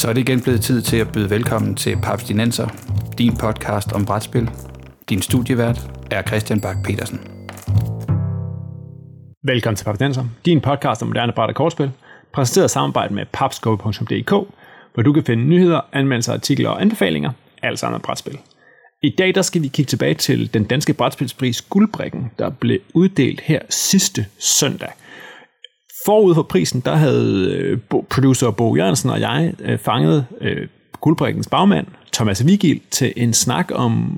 Så er det igen blevet tid til at byde velkommen til Paps Dinenser, din podcast om brætspil. Din studievært er Christian Bak petersen Velkommen til Paps Dinenser, din podcast om moderne bræt og kortspil, præsenteret i samarbejde med papscope.dk, hvor du kan finde nyheder, anmeldelser, artikler og anbefalinger, alt sammen om brætspil. I dag der skal vi kigge tilbage til den danske brætspilspris Guldbrikken, der blev uddelt her sidste søndag. Forud for prisen, der havde øh, producer Bo Jørgensen og jeg øh, fanget øh, Guldbrikkens bagmand, Thomas Vigil, til en snak om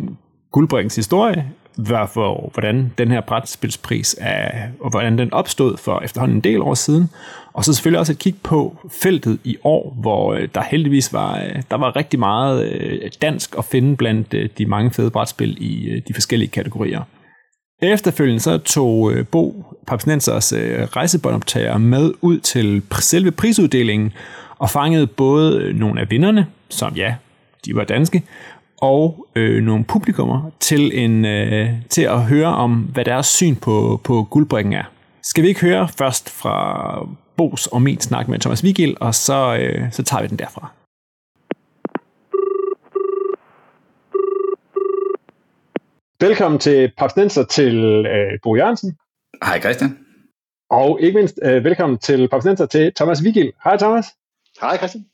Guldbrikkens historie, hvorfor, hvordan den her brætspilspris er, og hvordan den opstod for efterhånden en del år siden. Og så selvfølgelig også et kig på feltet i år, hvor der heldigvis var, der var rigtig meget dansk at finde blandt de mange fede brætspil i de forskellige kategorier. Efterfølgende så tog øh, Bo Papsnensers øh, rejsebåndoptager med ud til selve prisuddelingen og fangede både øh, nogle af vinderne, som ja, de var danske, og øh, nogle publikummer til, en, øh, til at høre om, hvad deres syn på, på guldbrikken er. Skal vi ikke høre først fra Bos og min snak med Thomas Vigil, og så, øh, så tager vi den derfra. Velkommen til Papsnenser til øh, Bo Jørgensen. Hej Christian. Og ikke mindst øh, velkommen til Papsnenser til Thomas Vigil. Hej Thomas. Hej Christian.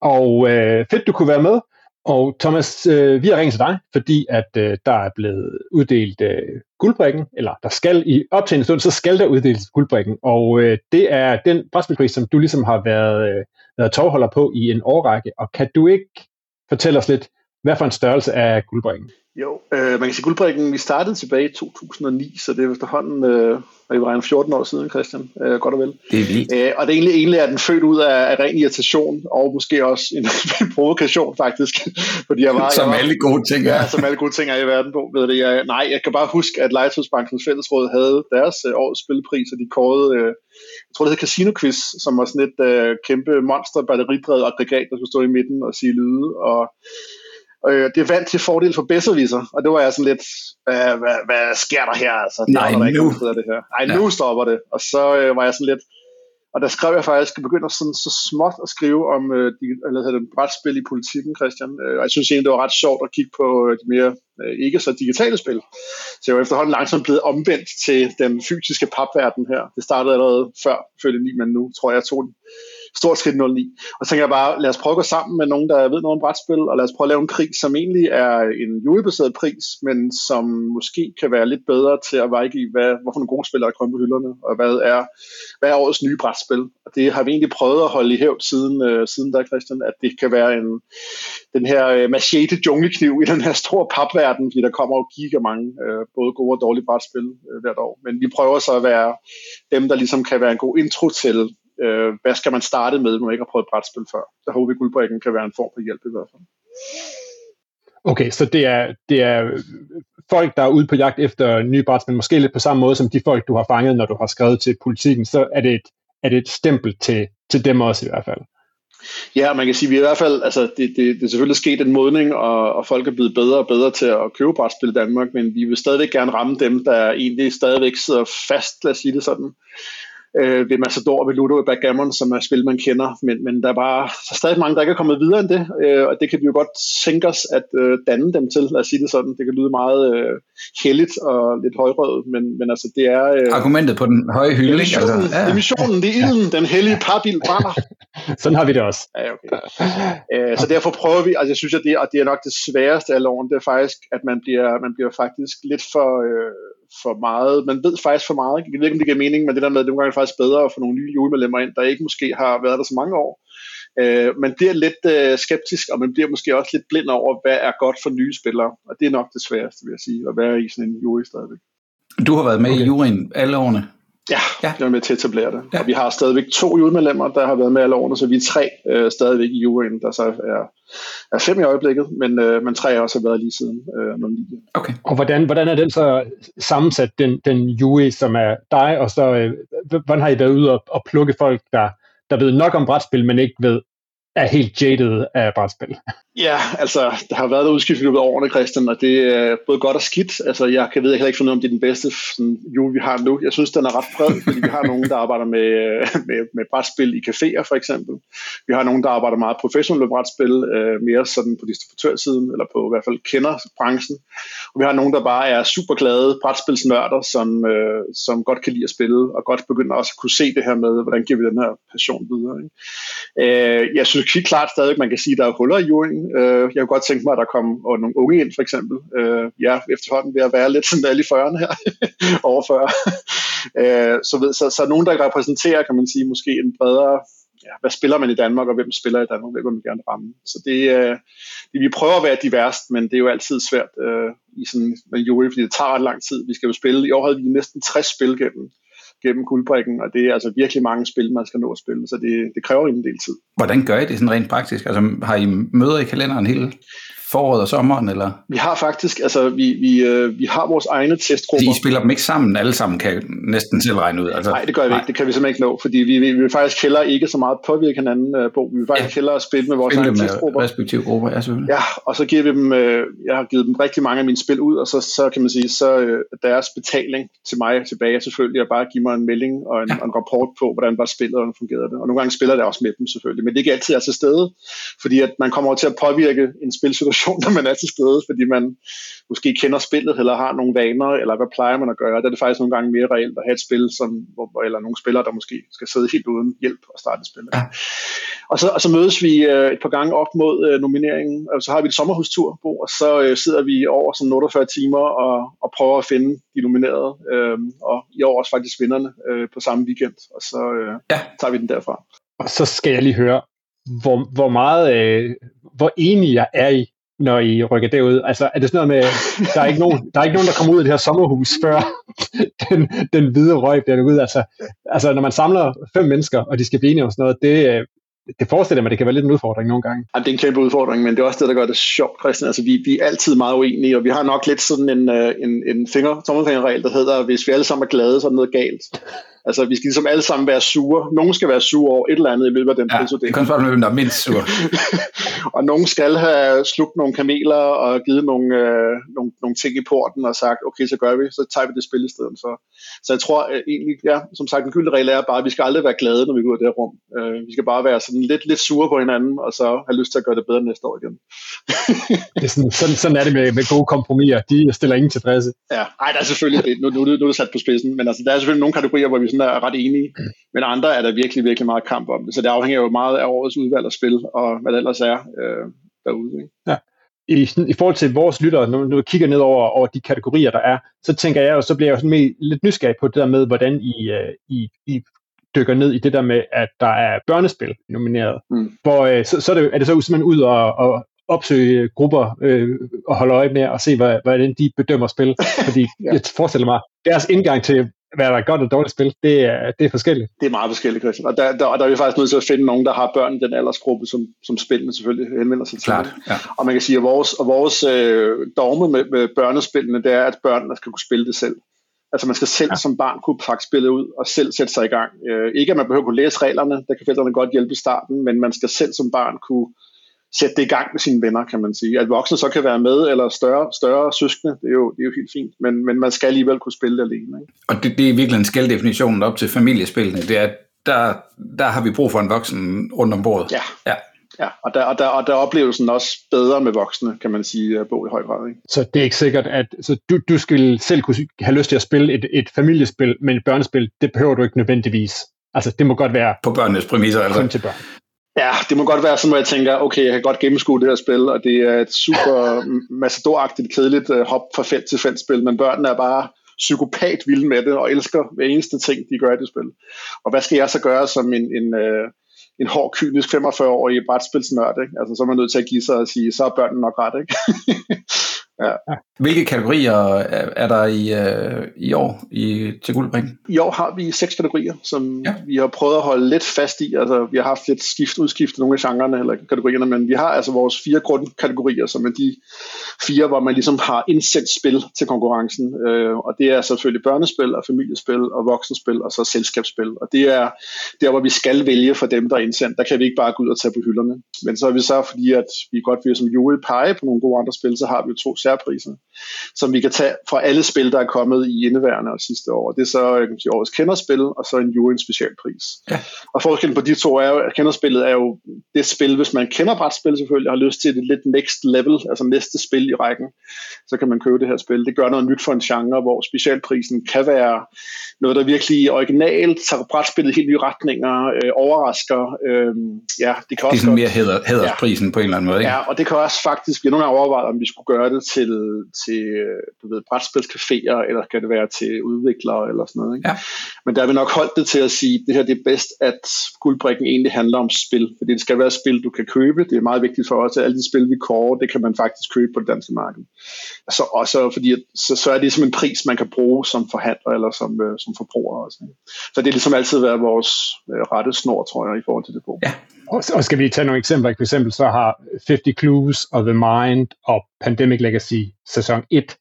Og øh, fedt du kunne være med. Og Thomas, øh, vi har ringet til dig, fordi at øh, der er blevet uddelt øh, guldbrikken, eller der skal i op til en stund, så skal der uddeles guldbrikken. Og øh, det er den brætspilpris, som du ligesom har været, øh, været tovholder på i en årrække. Og kan du ikke fortælle os lidt, hvad for en størrelse er guldbrikken? Jo, øh, man kan sige, guldbrikken, vi startede tilbage i 2009, så det er efterhånden, øh, og vi regner 14 år siden, Christian, øh, godt og vel. Det er vildt. Øh, og det er egentlig, egentlig er den født ud af, af ren irritation, og måske også en, en provokation faktisk. Fordi jeg var, som jeg var, alle gode ting er. Ja, som alle gode ting er i verden på. Ved det, jeg, nej, jeg kan bare huske, at Legetøjsbankens Fællesråd havde deres øh, årets spillepris, og de kårede, øh, jeg tror det hed Casino Quiz, som var sådan et øh, kæmpe monster batteridrevet aggregat, der skulle stå i midten og sige lyde, og Øh, det vandt til fordel for Besserwisser, og det var jeg sådan lidt, hvad, hvad, hvad sker der her? Altså, Nej, der ikke af det her. Ej, ja. nu stopper det. Og så øh, var jeg sådan lidt, og der skrev jeg faktisk, at begynde sådan, så småt at skrive om øh, de, eller hedder det, brætspil i politikken, Christian. Øh, og jeg synes egentlig, det var ret sjovt at kigge på øh, de mere øh, ikke så digitale spil. Så jeg var efterhånden langsomt blevet omvendt til den fysiske papverden her. Det startede allerede før, følge 9, men nu tror jeg, jeg tog den stort skridt 09. Og så tænker jeg bare, lad os prøve at gå sammen med nogen, der ved noget om brætspil, og lad os prøve at lave en krig, som egentlig er en julebaseret pris, men som måske kan være lidt bedre til at veje i, hvad, hvorfor nogle gode spillere er kommet på hylderne, og hvad er, hvad er årets nye brætspil. Og det har vi egentlig prøvet at holde i hævd siden, øh, siden der, Christian, at det kan være en, den her øh, machete junglekniv i den her store papverden, fordi der kommer jo giga mange, øh, både gode og dårlige brætspil øh, hvert år. Men vi prøver så at være dem, der ligesom kan være en god intro til, øh, hvad skal man starte med, når man ikke har prøvet brætspil før. Der håber vi, guldbrikken kan være en form for hjælp i hvert fald. Okay, så det er, det er folk, der er ude på jagt efter nye brætspil, måske lidt på samme måde som de folk, du har fanget, når du har skrevet til politikken, så er det et, er det et stempel til, til dem også i hvert fald. Ja, man kan sige, at vi i hvert fald, altså det, det, det er selvfølgelig sket en modning, og, og folk er blevet bedre og bedre til at købe brætspil i Danmark, men vi vil stadigvæk gerne ramme dem, der egentlig stadigvæk sidder fast, lad os sige det sådan, øh, ved Matador og ved Ludo og Backgammon, som er spil, man kender. Men, men der er bare der er stadig mange, der ikke er kommet videre end det, øh, og det kan vi jo godt tænke os at øh, danne dem til, lad os sige det sådan. Det kan lyde meget øh, heldigt og lidt højrøvet, men, men altså det er... Øh, Argumentet på den høje hylde, ikke? Altså, ja. Det er missionen, det er ilden, den hellige parbil brænder. sådan har vi det også. Ja, okay. øh, så derfor prøver vi, altså jeg synes, at det, og det er nok det sværeste af loven, det er faktisk, at man bliver, man bliver faktisk lidt for... Øh, for meget, man ved faktisk for meget, jeg ved ikke, om det giver mening, men det der med, at det er faktisk bedre at få nogle nye julemedlemmer ind, der ikke måske har været der så mange år. Øh, man bliver lidt øh, skeptisk, og man bliver måske også lidt blind over, hvad er godt for nye spillere, og det er nok det sværeste, vil jeg sige, at være i sådan en jury stadigvæk. Du har været med okay. i juryen alle årene? Ja, ja, jeg er med til at etablere det. Ja. Og vi har stadigvæk to julemedlemmer, der har været med alle årene, så vi er tre øh, stadigvæk i juryen, der så er, er fem i øjeblikket, men, øh, men tre har også været lige siden øh, 09. Okay. Og hvordan, hvordan er den så sammensat, den, den jury, som er dig, og så øh, hvordan har I været ude og, og plukke folk, der, der ved nok om brætspil, men ikke ved er helt jaded af brætspil. Ja, altså, der har været udskift i løbet af årene, Christian, og det er både godt og skidt. Altså, jeg kan ved, jeg kan ikke finde ud om det er den bedste sådan, jul, vi har nu. Jeg synes, den er ret bred, fordi vi har nogen, der arbejder med, med, med brætspil i caféer, for eksempel. Vi har nogen, der arbejder meget professionelt med brætspil, øh, mere sådan på distributørsiden, eller på i hvert fald kender branchen. Og vi har nogen, der bare er super glade brætspilsnørder, som, øh, som godt kan lide at spille, og godt begynder også at kunne se det her med, hvordan giver vi den her passion videre. Ikke? Øh, jeg synes helt klart stadig, man kan sige, at der er huller i julen. Øh, jeg kunne godt tænke mig, at der kom nogle unge ind, for eksempel. Øh, ja, efterhånden ved at være lidt sådan alle i 40'erne her, over 40. øh, så, ved, så, så nogen, der repræsenterer, kan man sige, måske en bredere ja, hvad spiller man i Danmark, og hvem spiller i Danmark, hvem vil man gerne ramme. Så det, øh, det, vi prøver at være diverst, men det er jo altid svært øh, i sådan en jule, fordi det tager ret lang tid. Vi skal jo spille, i år havde vi næsten 60 spil gennem gennem guldbrikken, og det er altså virkelig mange spil, man skal nå at spille, så det, det kræver en del tid. Hvordan gør I det sådan rent praktisk? Altså har I møder i kalenderen hele foråret og sommeren, eller? Vi har faktisk, altså vi, vi, øh, vi har vores egne testgrupper. I spiller dem ikke sammen, alle sammen kan næsten selv regne ud? Altså, Nej, det gør vi nej. ikke, det kan vi simpelthen ikke nå, fordi vi, vi, vi vil faktisk heller ikke så meget påvirke hinanden øh, på, vi vil faktisk ja. hellere spille med vores spille egne testgrupper. respektive grupper, ja selvfølgelig. Ja, og så giver vi dem, øh, jeg har givet dem rigtig mange af mine spil ud, og så, så kan man sige, så øh, deres betaling til mig tilbage selvfølgelig at bare give mig en melding og en, ja. en rapport på, hvordan var spillet, og hvordan fungerede det. Og nogle gange spiller det også med dem selvfølgelig, men det er ikke altid er til stede, fordi at man kommer til at påvirke en spilsituation, når man er til stede, fordi man måske kender spillet, eller har nogle vaner, eller hvad plejer man at gøre. Der er det faktisk nogle gange mere reelt at have et spil, som, eller nogle spillere, der måske skal sidde helt uden hjælp og starte et spil. Ja. Og, så, og så mødes vi øh, et par gange op mod øh, nomineringen, og så har vi et sommerhustur på, og så øh, sidder vi over sådan 48 timer og, og prøver at finde de nominerede, øh, og i år også faktisk vinderne øh, på samme weekend, og så øh, ja. tager vi den derfra. Og så skal jeg lige høre, hvor, hvor meget, øh, hvor enige jeg er i når I rykker derud? Altså, er det sådan noget med, der er ikke nogen, der, er ikke nogen, der kommer ud af det her sommerhus, før den, den hvide røg bliver ud? Altså, altså, når man samler fem mennesker, og de skal blive enige om sådan noget, det, øh, det forestiller mig, det kan være lidt en udfordring nogle gange. Ja, det er en kæmpe udfordring, men det er også det, der gør det sjovt, Christian. Altså, vi, vi er altid meget uenige, og vi har nok lidt sådan en, øh, en, en finger, tommelfingerregel, der hedder, hvis vi alle sammen er glade, så er noget galt. Altså, vi skal ligesom alle sammen være sure. Nogen skal være sure over et eller andet i løbet af den ja, prisuddeling. det kan spørge, hvem der er mindst sur. og nogen skal have slugt nogle kameler og givet nogle, øh, nogle, nogle ting i porten og sagt, okay, så gør vi, så tager vi det spil i stedet for. Så jeg tror øh, egentlig, ja, som sagt, den gyldne regel er bare, at vi skal aldrig være glade, når vi går ud af det her rum. Øh, vi skal bare være sådan lidt, lidt sure på hinanden, og så have lyst til at gøre det bedre næste år igen. det er sådan, sådan, sådan er det med, med gode kompromiser. De stiller ingen tilfredse. Ja, ej, der er selvfølgelig, nu, nu, nu er det sat på spidsen, men altså, der er selvfølgelig nogle kategorier, hvor vi sådan er ret enige, men andre er der virkelig, virkelig meget kamp om det. Så det afhænger jo meget af årets udvalg og spil, og hvad det ellers er øh, derude. Ikke? Ja. I, i forhold til vores lyttere, når du kigger ned over, over de kategorier, der er, så tænker jeg jo, så bliver jeg jo sådan mere, lidt nysgerrig på det der med, hvordan I, uh, I, I dykker ned i det der med, at der er børnespil nomineret. Mm. Hvor, uh, så, så er, det, er det så simpelthen ud og, og opsøge grupper øh, og holde øje med og se, hvad, hvordan de bedømmer spil. Fordi ja. jeg forestiller mig, deres indgang til, hvad der er godt og dårligt spil, det er, det er forskelligt. Det er meget forskelligt, Christian. Og der, der, og der er vi faktisk nødt til at finde nogen, der har børn i den aldersgruppe, som, som spillene selvfølgelig henvender sig til. Klart, ja. Og man kan sige, at vores, og vores øh, dogme med, med børnespillene, det er, at børnene skal kunne spille det selv. Altså man skal selv ja. som barn kunne faktisk spille ud og selv sætte sig i gang. Øh, ikke at man behøver at kunne læse reglerne, der kan forældrene godt hjælpe i starten, men man skal selv som barn kunne sætte det i gang med sine venner, kan man sige. At voksne så kan være med, eller større, større søskende, det er, jo, det er jo helt fint, men, men man skal alligevel kunne spille det alene. Ikke? Og det, det er virkelig en skældefinition op til familiespillene, det er, der, der har vi brug for en voksen rundt om bordet. Ja. ja. Ja, og der, og, der, og der er oplevelsen også bedre med voksne, kan man sige, at bo i høj grad. Ikke? Så det er ikke sikkert, at så du, du skal selv kunne have lyst til at spille et, et familiespil, men et børnespil, det behøver du ikke nødvendigvis. Altså, det må godt være... På børnenes præmisser, altså. Kun til børn. Ja, det må godt være sådan, hvor jeg tænker, okay, jeg kan godt gennemskue det her spil, og det er et super massadoragtigt, kedeligt uh, hop fra felt til felt spil, men børnene er bare psykopat vilde med det, og elsker hver eneste ting, de gør i det spil. Og hvad skal jeg så gøre som en, en, uh, en hård, kynisk 45-årig brætspilsnørd? Ikke? Altså, så er man nødt til at give sig og sige, så er børnene nok ret, ikke? Ja. Hvilke kategorier er der i, uh, i år i, til guldbring? I år har vi seks kategorier, som ja. vi har prøvet at holde lidt fast i. Altså, vi har haft lidt skift, udskiftet nogle af genrerne eller kategorierne, men vi har altså vores fire grundkategorier, som er de fire, hvor man ligesom har indsendt spil til konkurrencen. Uh, og det er selvfølgelig børnespil og familiespil og voksenspil og så selskabsspil. Og det er der, hvor vi skal vælge for dem, der er indsendt. Der kan vi ikke bare gå ud og tage på hylderne. Men så er vi så, fordi at vi godt vil som jury pege på nogle gode andre spil, så har vi jo to særpriser, som vi kan tage fra alle spil, der er kommet i indeværende og sidste år. Det er så sige, årets kenderspil, og så en jury specialpris. Ja. Og forskellen på de to er jo, at kenderspillet er jo det spil, hvis man kender brætspil selvfølgelig, og har lyst til det lidt next level, altså næste spil i rækken, så kan man købe det her spil. Det gør noget nyt for en genre, hvor specialprisen kan være noget, der virkelig originalt tager brætspillet helt nye retninger, øh, overrasker. Øh, ja, det kan også det er sådan mere hæder, hædersprisen ja. på en eller anden måde, ikke? Ja, og det kan også faktisk, vi nogle gange overvejet, om vi skulle gøre det til, til du ved, brætspilscaféer, eller kan det være til udviklere, eller sådan noget. Ikke? Ja. Men der har vi nok holdt det til at sige, at det her det er bedst, at guldbrikken egentlig handler om spil, fordi det skal være spil, du kan købe. Det er meget vigtigt for os, at alle de spil, vi kårer, det kan man faktisk købe på det danske marked. Så også fordi, at, så, så er det som en pris, man kan bruge som forhandler eller som, øh, som forbruger. Også, ikke? Så det er ligesom altid været vores øh, rette snor, tror jeg, i forhold til det på. Ja. Og, og skal vi tage nogle eksempler? For eksempel så har 50 Clues og The Mind og Pandemic Legacy sæson 1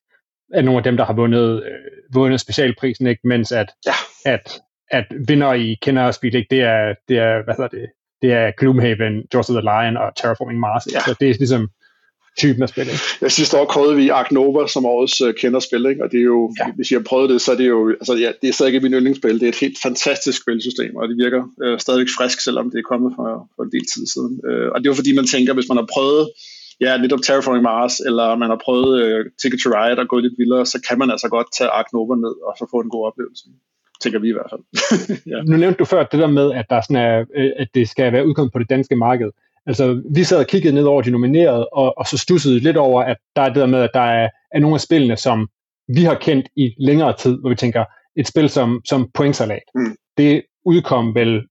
er nogle af dem, der har vundet, øh, vundet specialprisen, ikke? mens at, ja. at, at vinder i kender spil, ikke? det er, det er, hvad hedder det, det er Gloomhaven, Jaws of the Lion og Terraforming Mars. Ja. Så det er ligesom typen af spil. Ikke? Ja, sidste år kårede vi Ark Nova som årets uh, kenderspil, ikke? og det er jo, ja. hvis jeg har prøvet det, så er det jo, altså ja, det er stadig ikke min yndlingsspil, det er et helt fantastisk spilsystem, og det virker uh, stadigvæk frisk, selvom det er kommet for, for en del tid siden. Uh, og det er jo fordi, man tænker, hvis man har prøvet ja, lidt om Terraforming Mars, eller man har prøvet uh, Ticket to Ride og gået lidt vildere, så kan man altså godt tage Ark Nova ned og så få en god oplevelse tænker vi i hvert fald. ja. Nu nævnte du før det der med, at, der sådan er, at det skal være udkommet på det danske marked. Altså, vi sad og kiggede ned over de nominerede, og, og så stussede lidt over, at der er det der med, at der er, er nogle af spillene, som vi har kendt i længere tid, hvor vi tænker, et spil som, som Pointsalat, mm. det udkom vel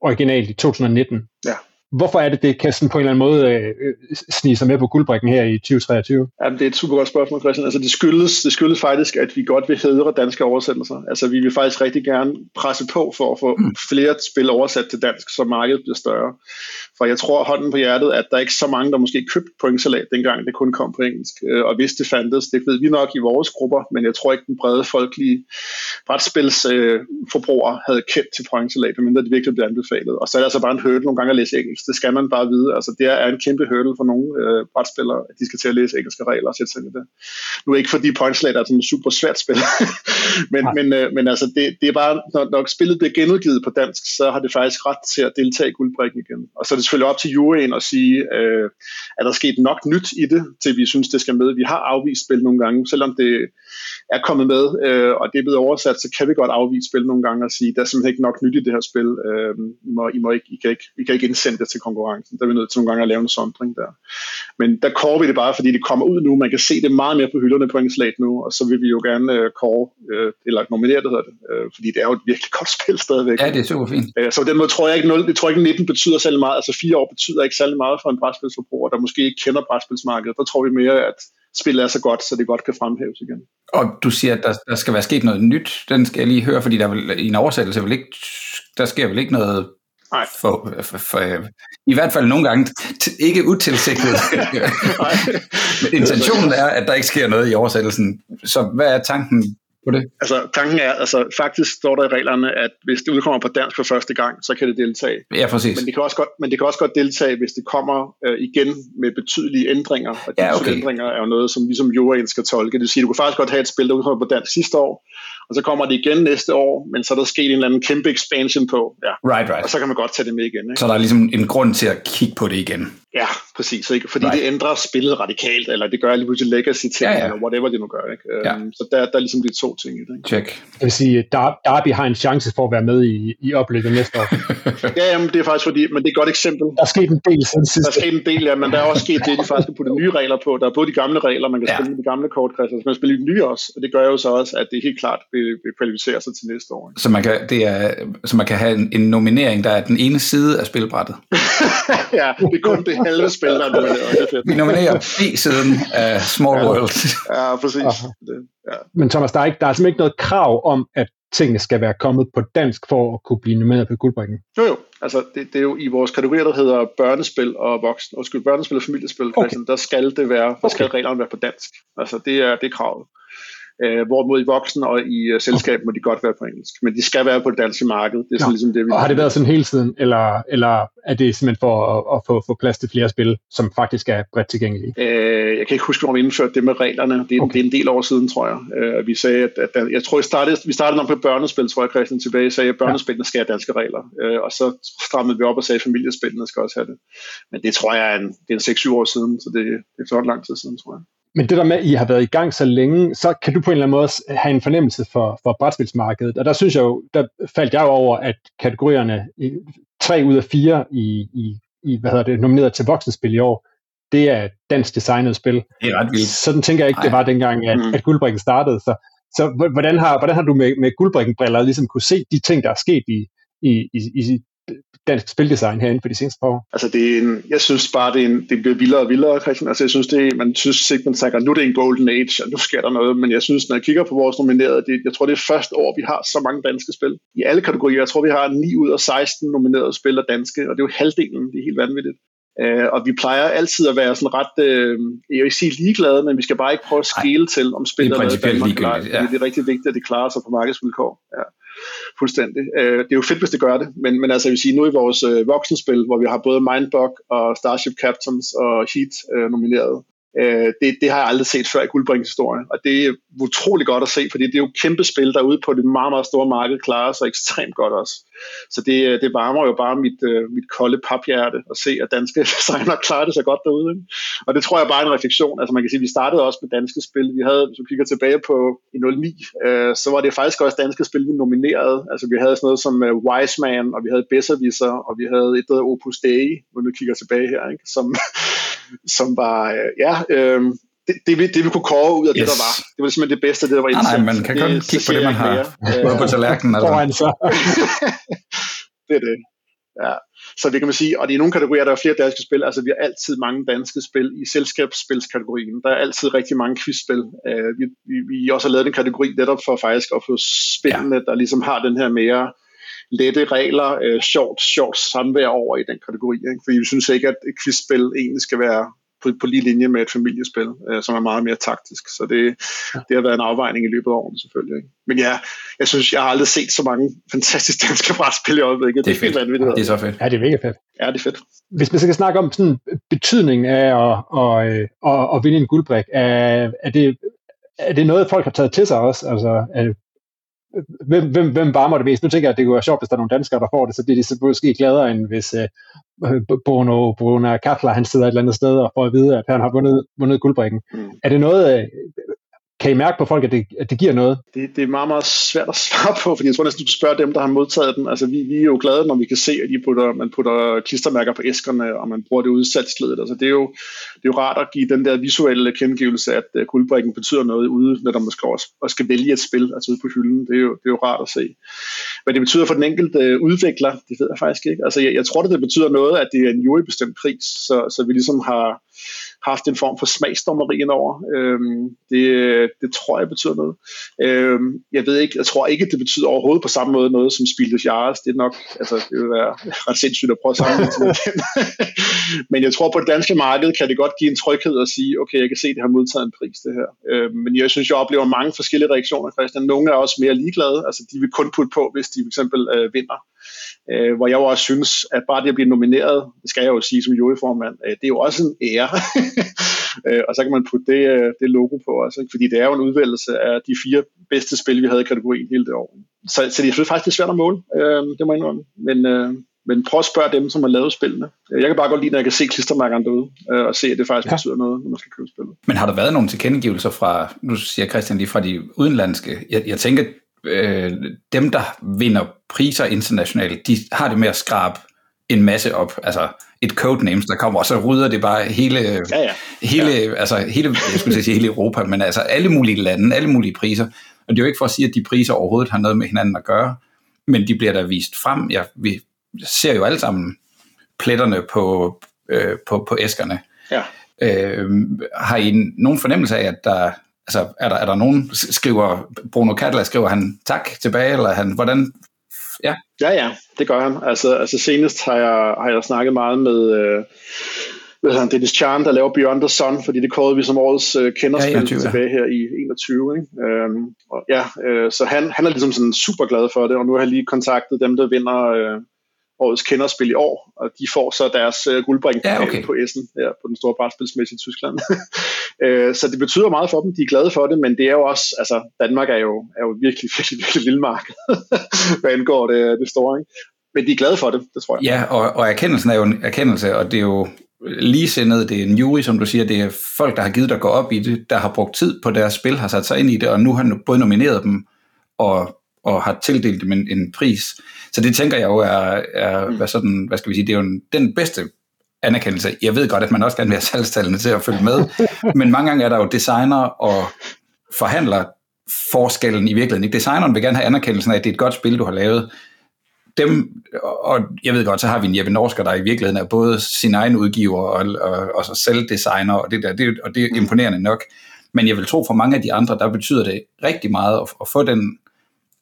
originalt i 2019. Ja hvorfor er det, det kan sådan på en eller anden måde øh, øh, snige sig med på guldbrækken her i 2023? Jamen, det er et super godt spørgsmål, Christian. Altså, det, skyldes, det skyldes faktisk, at vi godt vil hedre danske oversættelser. Altså, vi vil faktisk rigtig gerne presse på for at få mm. flere spil oversat til dansk, så markedet bliver større. For jeg tror hånden på hjertet, at der er ikke så mange, der måske købte pointsalat, dengang det kun kom på engelsk. Øh, og hvis det fandtes, det ved vi nok i vores grupper, men jeg tror ikke, den brede folkelige brætspilsforbrugere øh, havde kendt til pointsalat, medmindre det virkelig blev anbefalet. Og så er det altså bare en hurdle nogle gange at læse engelsk. Det skal man bare vide. Altså, det er en kæmpe hurdle for nogle øh, brætspillere, at de skal til at læse engelske regler og sætte sig ind i det. Nu er ikke fordi pointsalat er sådan et super svært spil, men, men, øh, men altså, det, det er bare, når, når spillet bliver genudgivet på dansk, så har det faktisk ret til at deltage i guldbrækken igen. Og så er det selvfølgelig op til juryen at sige, øh, er der sket nok nyt i det, til vi synes, det skal med. Vi har afvist spil nogle gange, selvom det er kommet med, øh, og det er blevet oversat, så kan vi godt afvise spil nogle gange og sige, der er simpelthen ikke nok nyt i det her spil. Øh, I, må, I, må ikke, I, kan ikke, I kan ikke indsende det til konkurrencen. Der er vi nødt til nogle gange at lave en sondring der. Men der kårer vi det bare, fordi det kommer ud nu. Man kan se det meget mere på hylderne på Engelsk nu, og så vil vi jo gerne øh, kåre, øh, eller nominere det hedder det, øh, fordi det er jo et virkelig godt spil stadigvæk. Ja, det er super fint. Øh, så på den måde tror jeg ikke, 0, det tror jeg ikke 19 betyder særlig meget. Altså fire år betyder ikke særlig meget for en brætspilsforbruger, der måske ikke kender brætspilsmarkedet. Der tror vi mere, at spillet er så godt, så det godt kan fremhæves igen. Og du siger, at der, der skal være sket noget nyt. Den skal jeg lige høre, fordi der vil, i en oversættelse vil ikke, der sker vel ikke noget Nej. For, for, for, I hvert fald nogle gange ikke utilsigtet. Intentionen er, at der ikke sker noget i oversættelsen. Så hvad er tanken på det? Altså, tanken er, altså faktisk står der i reglerne, at hvis det udkommer på dansk for første gang, så kan det deltage. Ja, præcis. Men det kan også godt, men det kan også godt deltage, hvis det kommer øh, igen med betydelige ændringer. Og de ja, okay. ændringer er jo noget, som vi som juryen skal tolke. Det vil sige, du kan faktisk godt have et spil, der udkommer på dansk sidste år, og så kommer det igen næste år, men så er der sket en eller anden kæmpe expansion på, ja. right, right. og så kan man godt tage det med igen. Ikke? Så der er ligesom en grund til at kigge på det igen. Ja, præcis. Ikke? Fordi right. det ændrer spillet radikalt, eller det gør lige pludselig legacy ting, ja, ja. eller whatever det nu gør. Ikke? Ja. Um, så der, der er ligesom de to ting i det. Ikke? Check. Jeg vil sige, Dar- Darby har en chance for at være med i, i opløbet næste år. ja, jamen, det er faktisk fordi, men det er et godt eksempel. Der er sket en del siden sidst. Der er sket en del, ja, men der er også sket det, de faktisk har puttet nye regler på. Der er både de gamle regler, man kan ja. spille med de gamle kortkredser, så man kan spille de nye også, og det gør jo så også, at det helt klart vil kvalificere sig til næste år. Så man kan, det er, så man kan have en, en nominering, der er den ene side af spilbrættet? ja, det er kun det halve spil, der er nomineret. Vi nominerer B-siden af Small ja. World. ja, præcis. Det, ja. Men Thomas, der er, ikke, der er simpelthen ikke noget krav om, at tingene skal være kommet på dansk for at kunne blive nomineret på guldbringen. Jo jo, altså det, det er jo i vores kategorier, der hedder børnespil og voksen, og skulle børnespil og familiespil, okay. der skal det være, der skal reglerne være på dansk. Altså det er, det er kravet. Øh, hvorimod i voksen og i uh, selskab må de godt være på engelsk. Men de skal være på det danske marked. Det er sådan, ligesom det, vi og har det været sådan hele tiden, eller, eller er det simpelthen for at, at få, få plads til flere spil, som faktisk er bredt tilgængelige? Øh, jeg kan ikke huske, hvornår vi indførte det med reglerne. Det er, okay. det er en del år siden, tror jeg. Øh, vi sagde, at, at, jeg tror, vi startede, vi startede nok med børnespil, tror jeg, Christian, tilbage. Sagde, at børnespillene skal have danske regler. Øh, og så strammede vi op og sagde, at familiespillene skal også have det. Men det tror jeg er en, det er en 6-7 år siden, så det, det er så lang tid siden, tror jeg. Men det der med, at I har været i gang så længe, så kan du på en eller anden måde have en fornemmelse for, for brætspilsmarkedet. Og der synes jeg jo, der faldt jeg jo over, at kategorierne, tre ud af fire i, i, i hvad hedder det, nomineret til voksenspil i år, det er dansk designet spil. Det er ret vildt. Sådan tænker jeg ikke, det var dengang, at, mm. at guldbrikken startede. Så, så hvordan, har, hvordan har du med, med guldbrikken-briller ligesom kunne se de ting, der er sket i, i, i, i dansk spildesign herinde for de seneste par år? Altså, det er en, jeg synes bare, det, er en, det bliver vildere og vildere, Christian. Altså, jeg synes, det er, man synes ikke, man tænker, nu er det en golden age, og nu sker der noget. Men jeg synes, når jeg kigger på vores nominerede, det, jeg tror, det er første år, vi har så mange danske spil. I alle kategorier. Jeg tror, vi har 9 ud af 16 nominerede spil af danske, og det er jo halvdelen. Det er helt vanvittigt. Uh, og vi plejer altid at være sådan ret, uh, jeg vil ikke sige ligeglade, men vi skal bare ikke prøve at skele til, om spillet er, er Danmark. Ja. Det er rigtig vigtigt, at det klarer sig på markedsvilkår. Ja fuldstændig. Øh, det er jo fedt, hvis det gør det, men, men altså jeg vil sige, nu i vores øh, voksenspil, hvor vi har både Mindbug og Starship Captains og Heat øh, nomineret, Øh, det, det har jeg aldrig set før i Guldbrings historie, og det er utrolig godt at se, fordi det er jo kæmpe spil derude på det meget, meget store marked, klarer sig ekstremt godt også. Så det, øh, det varmer jo bare mit, uh, mit kolde paphjerte at se, at danske designer klarer det så godt derude. Ikke? Og det tror jeg bare er en refleksion. Altså man kan sige, at vi startede også med danske spil. Vi havde, hvis vi kigger tilbage på i 09, øh, så var det faktisk også danske spil, vi nominerede. Altså vi havde sådan noget som uh, Wise Man, og vi havde Besserwisser, og vi havde et, der Opus Dei, når vi kigger tilbage her, ikke? Som, som var, ja, øh, det, det, vi, det vi kunne kåre ud af yes. det, der var. Det var simpelthen det bedste, det der var indsendt. Nej, nej, man kan kun kigge på det, man har både på tallerkenen. Altså. det er det. Ja. Så det kan man sige, og i nogle kategorier, der er flere danske spil, altså vi har altid mange danske spil i selskabsspilskategorien. Der er altid rigtig mange quizspil. Uh, vi, vi, vi også har lavet en kategori netop for faktisk at få spillene, ja. der ligesom har den her mere lette regler, uh, sjovt, sjovt samvær over i den kategori. Ikke? Fordi vi synes ikke, at et quizspil egentlig skal være på, på lige linje med et familiespil, øh, som er meget mere taktisk. Så det, det har været en afvejning i løbet af årene selvfølgelig. Ikke? Men ja, jeg synes, jeg har aldrig set så mange fantastiske danske brætspil i øjeblikket. Det er fedt. Det er, det er så fedt. Ja, det er mega fedt. Ja, det er fedt. Hvis man skal snakke om sådan betydningen af at, at, at, at vinde en guldbrik, er, er, det, er det noget, folk har taget til sig også? Altså, er, hvem, hvem, hvem varmer det mest? Nu tænker jeg, at det kunne være sjovt, hvis der er nogle danskere, der får det, så bliver de så måske gladere, end hvis uh, Bruno, Bruno Kattler, han sidder et eller andet sted og får at vide, at han har vundet, vundet guldbrikken. Mm. Er det noget, øh, kan I mærke på folk, at det, at det giver noget? Det, det er meget, meget svært at svare på, fordi jeg tror næsten, du spørger dem, der har modtaget den. Altså, vi, vi er jo glade, når vi kan se, at de putter, man putter klistermærker på æskerne, og man bruger det udsalgsledet. Altså, det, er jo, det er jo rart at give den der visuelle kendegivelse, at uh, guldbrikken betyder noget ude, når man skal, også, og skal vælge et spil, altså ude på hylden. Det er, jo, det er jo rart at se. Hvad det betyder for den enkelte øh, udvikler, det ved jeg faktisk ikke. Altså, jeg, jeg tror, det, det betyder noget, at det er en jurybestemt pris, så, så vi ligesom har haft en form for smagsdommeri over. Øhm, det, det tror jeg betyder noget. Øhm, jeg ved ikke, jeg tror ikke, det betyder overhovedet på samme måde noget som Spildes Jares. Det er nok, altså det vil være ret sindssygt at prøve at sammenligne det den. Men jeg tror på det danske marked kan det godt give en tryghed at sige, okay, jeg kan se, at det har modtaget en pris det her. Øhm, men jeg synes, jeg oplever mange forskellige reaktioner, Christian. Nogle er også mere ligeglade, altså de vil kun putte på, hvis de for eksempel øh, vinder. Øh, hvor jeg jo også synes, at bare det at blive nomineret, det skal jeg jo sige som juryformand, øh, det er jo også en ære. øh, og så kan man putte det, øh, det logo på også, ikke? fordi det er jo en udvælgelse af de fire bedste spil, vi havde i kategorien hele det år. Så, så det er faktisk det er svært at måle, øh, det må jeg indrømme. Men, øh, men prøv at spørge dem, som har lavet spillene. Jeg kan bare godt lide, når jeg kan se klistermærkerne derude, øh, og se, at det faktisk ja. betyder noget, når man skal købe spillet. Men har der været nogle tilkendegivelser fra, nu siger Christian lige fra de udenlandske, jeg, jeg tænker, øh, dem, der vinder priser internationalt, de har det med at skrabe en masse op, altså et codenames, der kommer, og så rydder det bare hele, ja, ja. hele, ja. altså hele, jeg skulle sige hele Europa, men altså alle mulige lande, alle mulige priser. Og det er jo ikke for at sige, at de priser overhovedet har noget med hinanden at gøre, men de bliver da vist frem. Ja, vi ser jo alle sammen pletterne på, øh, på, på æskerne. Ja. Øh, har I nogen fornemmelse af, at der, altså, er der, er der nogen, skriver Bruno Catala, skriver han tak tilbage, eller han, hvordan, ja? Ja, ja, det gør han. Altså, altså senest har jeg, har jeg snakket meget med, øh, hvad han, Dennis Chan, der laver Beyond the Sun, fordi det kårede vi som årets øh, kenderspil ja, 21, tilbage her i 21. Ikke? Øhm, og ja, øh, så han, han er ligesom sådan super glad for det, og nu har jeg lige kontaktet dem, der vinder øh, årets kenderspil i år, og de får så deres uh, guldbring ja, okay. på Essen her på den store brætspilsmæssige i Tyskland. uh, så det betyder meget for dem, de er glade for det, men det er jo også, altså Danmark er jo, er jo virkelig, virkelig, virkelig lille marked, hvad angår det, det store. Ikke? Men de er glade for det, det tror jeg. Ja, og, og erkendelsen er jo en erkendelse, og det er jo ligesindet, det er en jury, som du siger, det er folk, der har givet at gå op i det, der har brugt tid på deres spil, har sat sig ind i det, og nu har både nomineret dem og og har tildelt dem en, en pris. Så det tænker jeg jo er, er mm. hvad, sådan, hvad skal vi sige, det er jo en, den bedste anerkendelse. Jeg ved godt, at man også gerne vil have salgstallene til at følge med, men mange gange er der jo designer og forhandler forskellen i virkeligheden. Ikke? Designeren vil gerne have anerkendelsen af, at det er et godt spil, du har lavet. Dem, og jeg ved godt, så har vi en Jeppe Norsker, der i virkeligheden er både sin egen udgiver og, og, og så selv designer, og det, der, det, og det er imponerende nok. Men jeg vil tro, for mange af de andre, der betyder det rigtig meget at, at få den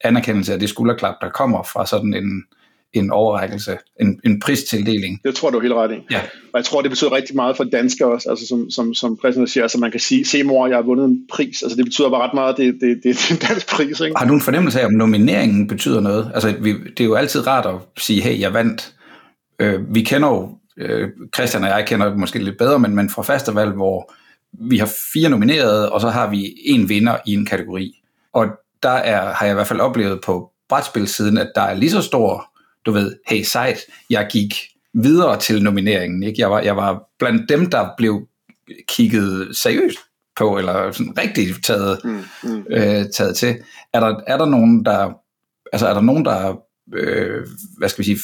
anerkendelse af det skulderklap, der kommer fra sådan en, en overrækkelse, en, en pristildeling. Det tror du helt ret i. Ja. Og jeg tror, det betyder rigtig meget for danskere også, altså som, som, som Christian siger, altså man kan sige, se mor, jeg har vundet en pris, altså det betyder bare ret meget, det, det, det, det er en dansk pris. Ikke? Har du en fornemmelse af, om nomineringen betyder noget? Altså vi, det er jo altid rart at sige, hey, jeg vandt. Øh, vi kender jo, øh, Christian og jeg kender måske lidt bedre, men, men fra festival, hvor vi har fire nominerede, og så har vi en vinder i en kategori. Og der er, har jeg i hvert fald oplevet på brætspilsiden, at der er lige så stor, du ved, hey sejt, jeg gik videre til nomineringen. Ikke? Jeg, var, jeg var blandt dem, der blev kigget seriøst på, eller sådan rigtig taget, mm, mm. Øh, taget til. Er der, er der nogen, der, altså er der nogen, der, øh, hvad skal vi sige,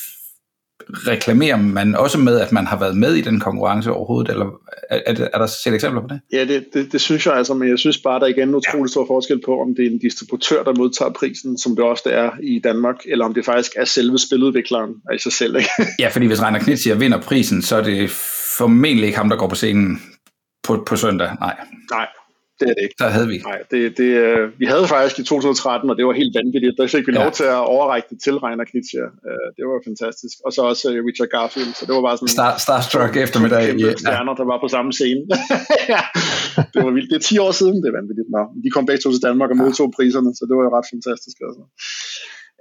reklamerer man også med, at man har været med i den konkurrence overhovedet, eller er, er, er der selv eksempler på det? Ja, det, det, det synes jeg altså, men jeg synes bare, der er igen en utrolig stor forskel på, om det er en distributør, der modtager prisen, som det også er i Danmark, eller om det faktisk er selve spiludvikleren af sig selv. Ikke? ja, fordi hvis Reiner Knitzier vinder prisen, så er det formentlig ikke ham, der går på scenen på, på søndag. Nej. Nej, det er det ikke. Der havde vi. Nej, det, det, uh, vi havde faktisk i 2013, og det var helt vanvittigt. Der fik vi ja. lov til at overrække det til Reiner Knizia. Uh, det var fantastisk. Og så også uh, Richard Garfield, så det var bare sådan... Star, Starstruck eftermiddag. Ja. stjerner, der var på samme scene. ja, det var vildt. Det er 10 år siden, det er vanvittigt. Nå, de kom begge to til Danmark og modtog priserne, så det var jo ret fantastisk. Altså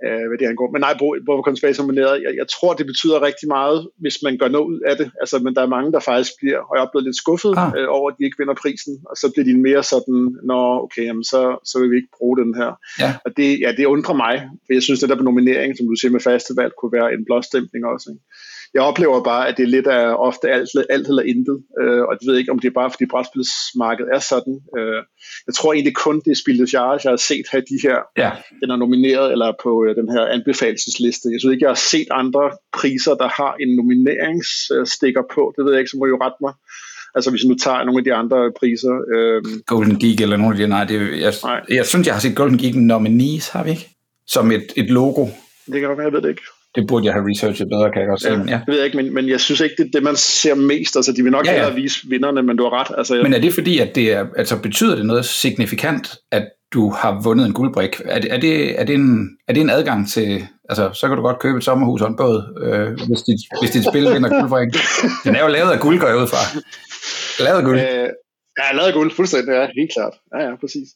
øh, hvad det angår. Men nej, hvorfor Conspiracy nomineret, jeg, jeg tror, det betyder rigtig meget, hvis man gør noget ud af det. Altså, men der er mange, der faktisk bliver, og jeg er blevet lidt skuffet ah. øh, over, at de ikke vinder prisen, og så bliver de mere sådan, nå, okay, jamen, så, så vil vi ikke bruge den her. Ja. Og det, ja, det undrer mig, for jeg synes, at der på nominering, som du siger med festival, kunne være en blåstempling også. Ikke? Jeg oplever bare, at det er lidt af ofte alt, alt eller intet, øh, og jeg ved ikke, om det er bare, fordi brætspilsmarkedet er sådan. Øh, jeg tror egentlig kun, det er Spildes Jahres, jeg har set have de her, ja. den er nomineret, eller på øh, den her anbefalesliste. Jeg synes ikke, jeg har set andre priser, der har en nomineringsstikker på. Det ved jeg ikke, så må jo rette mig. Altså hvis nu tager nogle af de andre priser. Øh... Golden Geek eller nogle af de, nej, det, jeg, nej. jeg synes, jeg har set Golden Geek nominees, har vi ikke? Som et, et logo. Det kan godt være, jeg ved det ikke det burde jeg have researchet bedre, kan jeg godt sige. Ja, ja. Det ved jeg ikke, men, men jeg synes ikke, det er det, man ser mest. Altså, de vil nok ja, ja. hellere vise vinderne, men du har ret. Altså, jeg... Men er det fordi, at det er, altså, betyder det noget signifikant, at du har vundet en guldbrik? Er det, er det, er det, en, er det en adgang til, altså, så kan du godt købe et sommerhus og en båd, øh, hvis, dit, hvis dit spil vinder guldbrik. Den er jo lavet af guld, går jeg ud fra. Lavet af guld. Øh, ja, lavet af guld, fuldstændig, ja, helt klart. Ja, ja, præcis.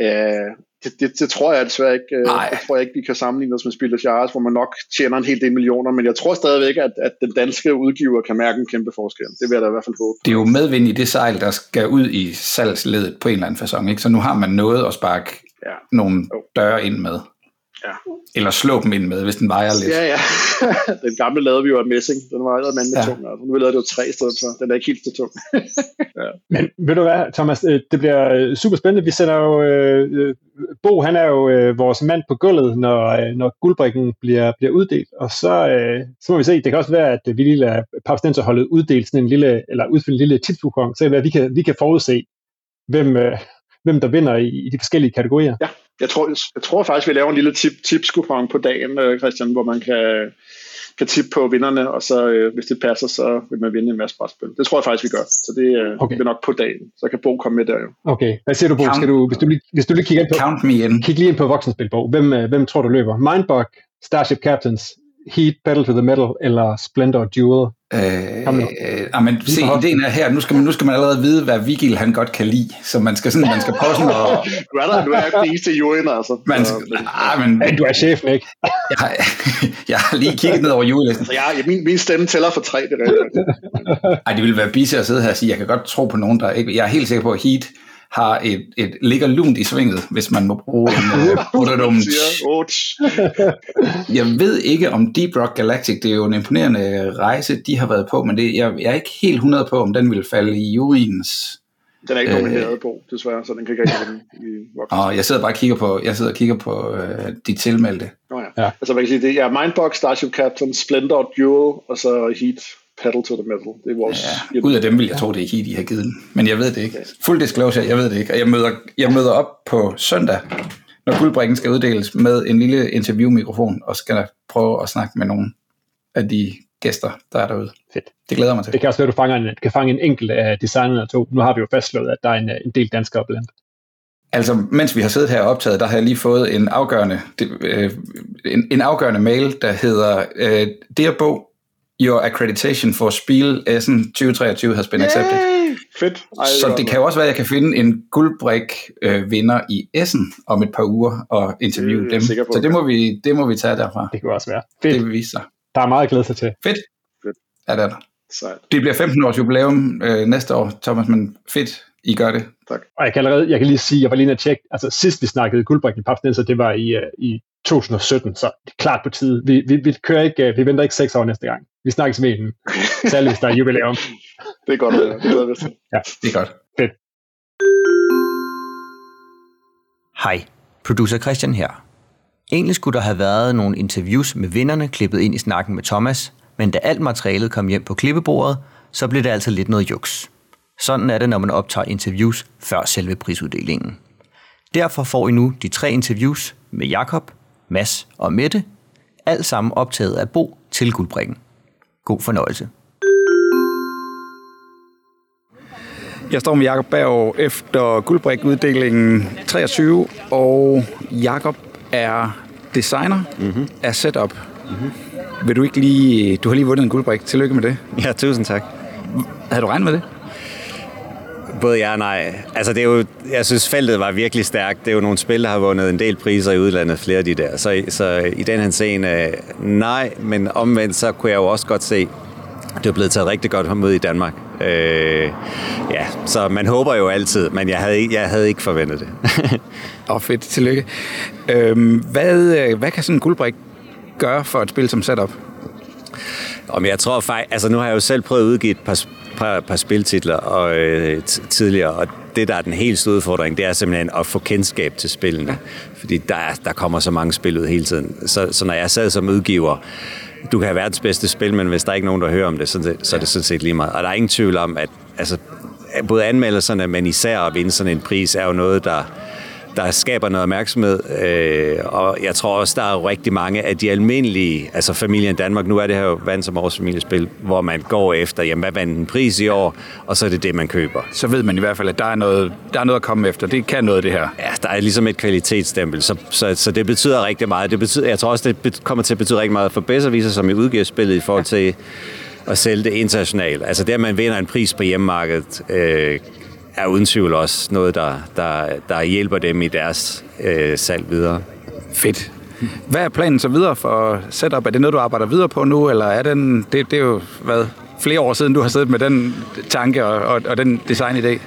Øh, det, det, det tror jeg desværre ikke. Øh. Det tror jeg ikke, vi kan sammenligne os med Spil Jars, hvor man nok tjener en hel del millioner, men jeg tror stadigvæk, at, at den danske udgiver kan mærke en kæmpe forskel. Det vil jeg da i hvert fald håbe. Det er jo medvind i det sejl, der skal ud i salgsledet på en eller anden façon, ikke? Så nu har man noget at sparke ja. nogle døre ind med. Ja. Eller slå dem ind med, hvis den vejer lidt. Ja, ja. den gamle lavede vi jo af messing. Den var jo mand med ja. tung. Altså. Nu lavede det jo tre steder for. Den er ikke helt så tung. ja. Men ved du hvad, Thomas? Øh, det bliver øh, super spændende. Vi sender jo... Øh, Bo, han er jo øh, vores mand på gulvet, når, øh, når guldbrikken bliver, bliver uddelt. Og så, øh, så må vi se. Det kan også være, at vi lige lader Papstenser holde uddelt sådan en lille, eller udfylde en lille tipsbukong, så vi kan, vi kan forudse, hvem, øh, hvem der vinder i, i de forskellige kategorier. Ja. Jeg tror, jeg tror faktisk, vi laver en lille tip, tipskupon på dagen, øh, Christian, hvor man kan, kan tippe på vinderne, og så øh, hvis det passer, så vil man vinde en masse brætspil. Det tror jeg faktisk, vi gør. Så det øh, okay. er nok på dagen. Så kan Bo komme med der jo. Okay. Hvad siger du, Bo? Skal du, hvis, du lige, hvis du lige kigger ind på, Count me in. kig lige ind på voksenspilbog. Hvem, øh, hvem tror du løber? Mindbug, Starship Captains, Heat, Pedal to the Metal eller Splendor Duel? Øh, øh, men se, ideen er her, nu skal, man, nu skal man allerede vide, hvad Vigil han godt kan lide, så man skal sådan, man skal prøve sådan at... du er der, du er den eneste juryen, altså. Man skal, ah, men, hey, du er chefen, ikke? jeg, har, jeg har lige kigget ned over julelisten. Altså, jeg, min, min stemme tæller for tre, det er rigtigt. Ej, det ville være bise at sidde her og sige, jeg kan godt tro på nogen, der ikke... Jeg er helt sikker på, at Heat har et, et ligger lunt i svinget, hvis man må bruge en uh, Jeg ved ikke om Deep Rock Galactic, det er jo en imponerende rejse, de har været på, men det, jeg, jeg er ikke helt 100 på, om den vil falde i juryens den er ikke nomineret øh, på, desværre, så den kan ikke rigtig vinde i voksen. Og jeg sidder bare og kigger på, jeg sidder og kigger på øh, de tilmeldte. Oh, ja. ja. Altså man kan sige, det er Mindbox, Starship Captain, Splendor Duel, og så Heat pedal to the metal. Det er vores... Ja, ud af dem vil jeg tro, det er Heat, de har givet den. Men jeg ved det ikke. Fuld disclosure, jeg ved det ikke. Og jeg møder, jeg møder op på søndag, når guldbrikken skal uddeles med en lille interviewmikrofon, og skal prøve at snakke med nogle af de gæster, der er derude. Fedt. Det glæder mig til. Det kan også være, at du fanger en, kan fange en enkelt af designerne to. Nu har vi jo fastslået, at der er en, en del danskere blandt. Altså, mens vi har siddet her og optaget, der har jeg lige fået en afgørende, øh, en, en afgørende mail, der hedder, øh, Dear Bo, your accreditation for Spiel Essen 2023 has been Yay! accepted. Fedt. Ej, så det kan jo også være, at jeg kan finde en guldbrik øh, vinder i Essen om et par uger og interviewe dem. På, så det må, vi, det må vi tage derfra. Det kan også være. Fedt. Det vil vise sig. Der er meget at glæde sig til. Fedt. fedt. Ja, det er der. Sejt. Det bliver 15 års jubilæum øh, næste år, Thomas, men fedt, I gør det. Tak. Og jeg kan allerede, jeg kan lige sige, jeg var lige inde tjekke, altså sidst vi snakkede guldbrikken i Papsnæs, det var i, uh, i 2017, så det er klart på tide. Vi, vi, vi, kører ikke, uh, vi venter ikke seks år næste gang. Vi snakkes med en, særligt hvis der er jubilæum. det er godt, det er godt. Ja, det er godt. Fedt. Hej, producer Christian her. Egentlig skulle der have været nogle interviews med vinderne klippet ind i snakken med Thomas, men da alt materialet kom hjem på klippebordet, så blev det altså lidt noget juks. Sådan er det, når man optager interviews før selve prisuddelingen. Derfor får I nu de tre interviews med Jakob, Mads og Mette, alt sammen optaget af Bo til Guldbrikken. God fornøjelse. Jeg står med Jakob Berg efter Guldbrik-uddelingen 23, og Jakob er designer mm-hmm. af Setup. Mm-hmm. Vil du ikke lige... Du har lige vundet en guldbrik. Tillykke med det. Ja, tusind tak. Havde du regnet med det? Både ja og nej. Altså, det er jo, jeg synes, feltet var virkelig stærkt. Det er jo nogle spil, der har vundet en del priser i udlandet, flere af de der. Så, så i den her scene, øh, nej, men omvendt, så kunne jeg jo også godt se, det er blevet taget rigtig godt mod i Danmark. Øh, ja, så man håber jo altid, men jeg havde, jeg havde ikke forventet det. Åh, oh, fedt. Tillykke. Øhm, hvad, øh, hvad kan sådan en guldbrik gøre for et spil som setup? Om jeg tror faktisk, altså nu har jeg jo selv prøvet at udgive et par, par, par spiltitler og, øh, tidligere, og det, der er den helt store udfordring, det er simpelthen at få kendskab til spillene. Ja. Fordi der, der kommer så mange spil ud hele tiden. Så, så når jeg sad som udgiver, du kan have verdens bedste spil, men hvis der er ikke nogen, der hører om det, så, så er det sådan set lige meget. Og der er ingen tvivl om, at altså, både anmeldelserne, men især at vinde sådan en pris, er jo noget, der, der skaber noget opmærksomhed. Øh, og jeg tror også, der er rigtig mange af de almindelige, altså familien Danmark, nu er det her jo vand som års familiespil, hvor man går efter, jamen hvad vandt en pris i år, og så er det det, man køber. Så ved man i hvert fald, at der er noget, der er noget at komme efter. Det kan noget, det her. Ja, der er ligesom et kvalitetsstempel, så, så, så det betyder rigtig meget. Det betyder, jeg tror også, det kommer til at betyde rigtig meget for Besserviser, som i udgiver spillet i forhold til at sælge det internationalt. Altså det, at man vinder en pris på hjemmemarkedet, øh, er uden tvivl også noget, der, der, der hjælper dem i deres øh, salg videre. Fedt. Hvad er planen så videre for setup? Er det noget, du arbejder videre på nu, eller er den, det, det er jo hvad, flere år siden, du har siddet med den tanke og, og, og den designidé?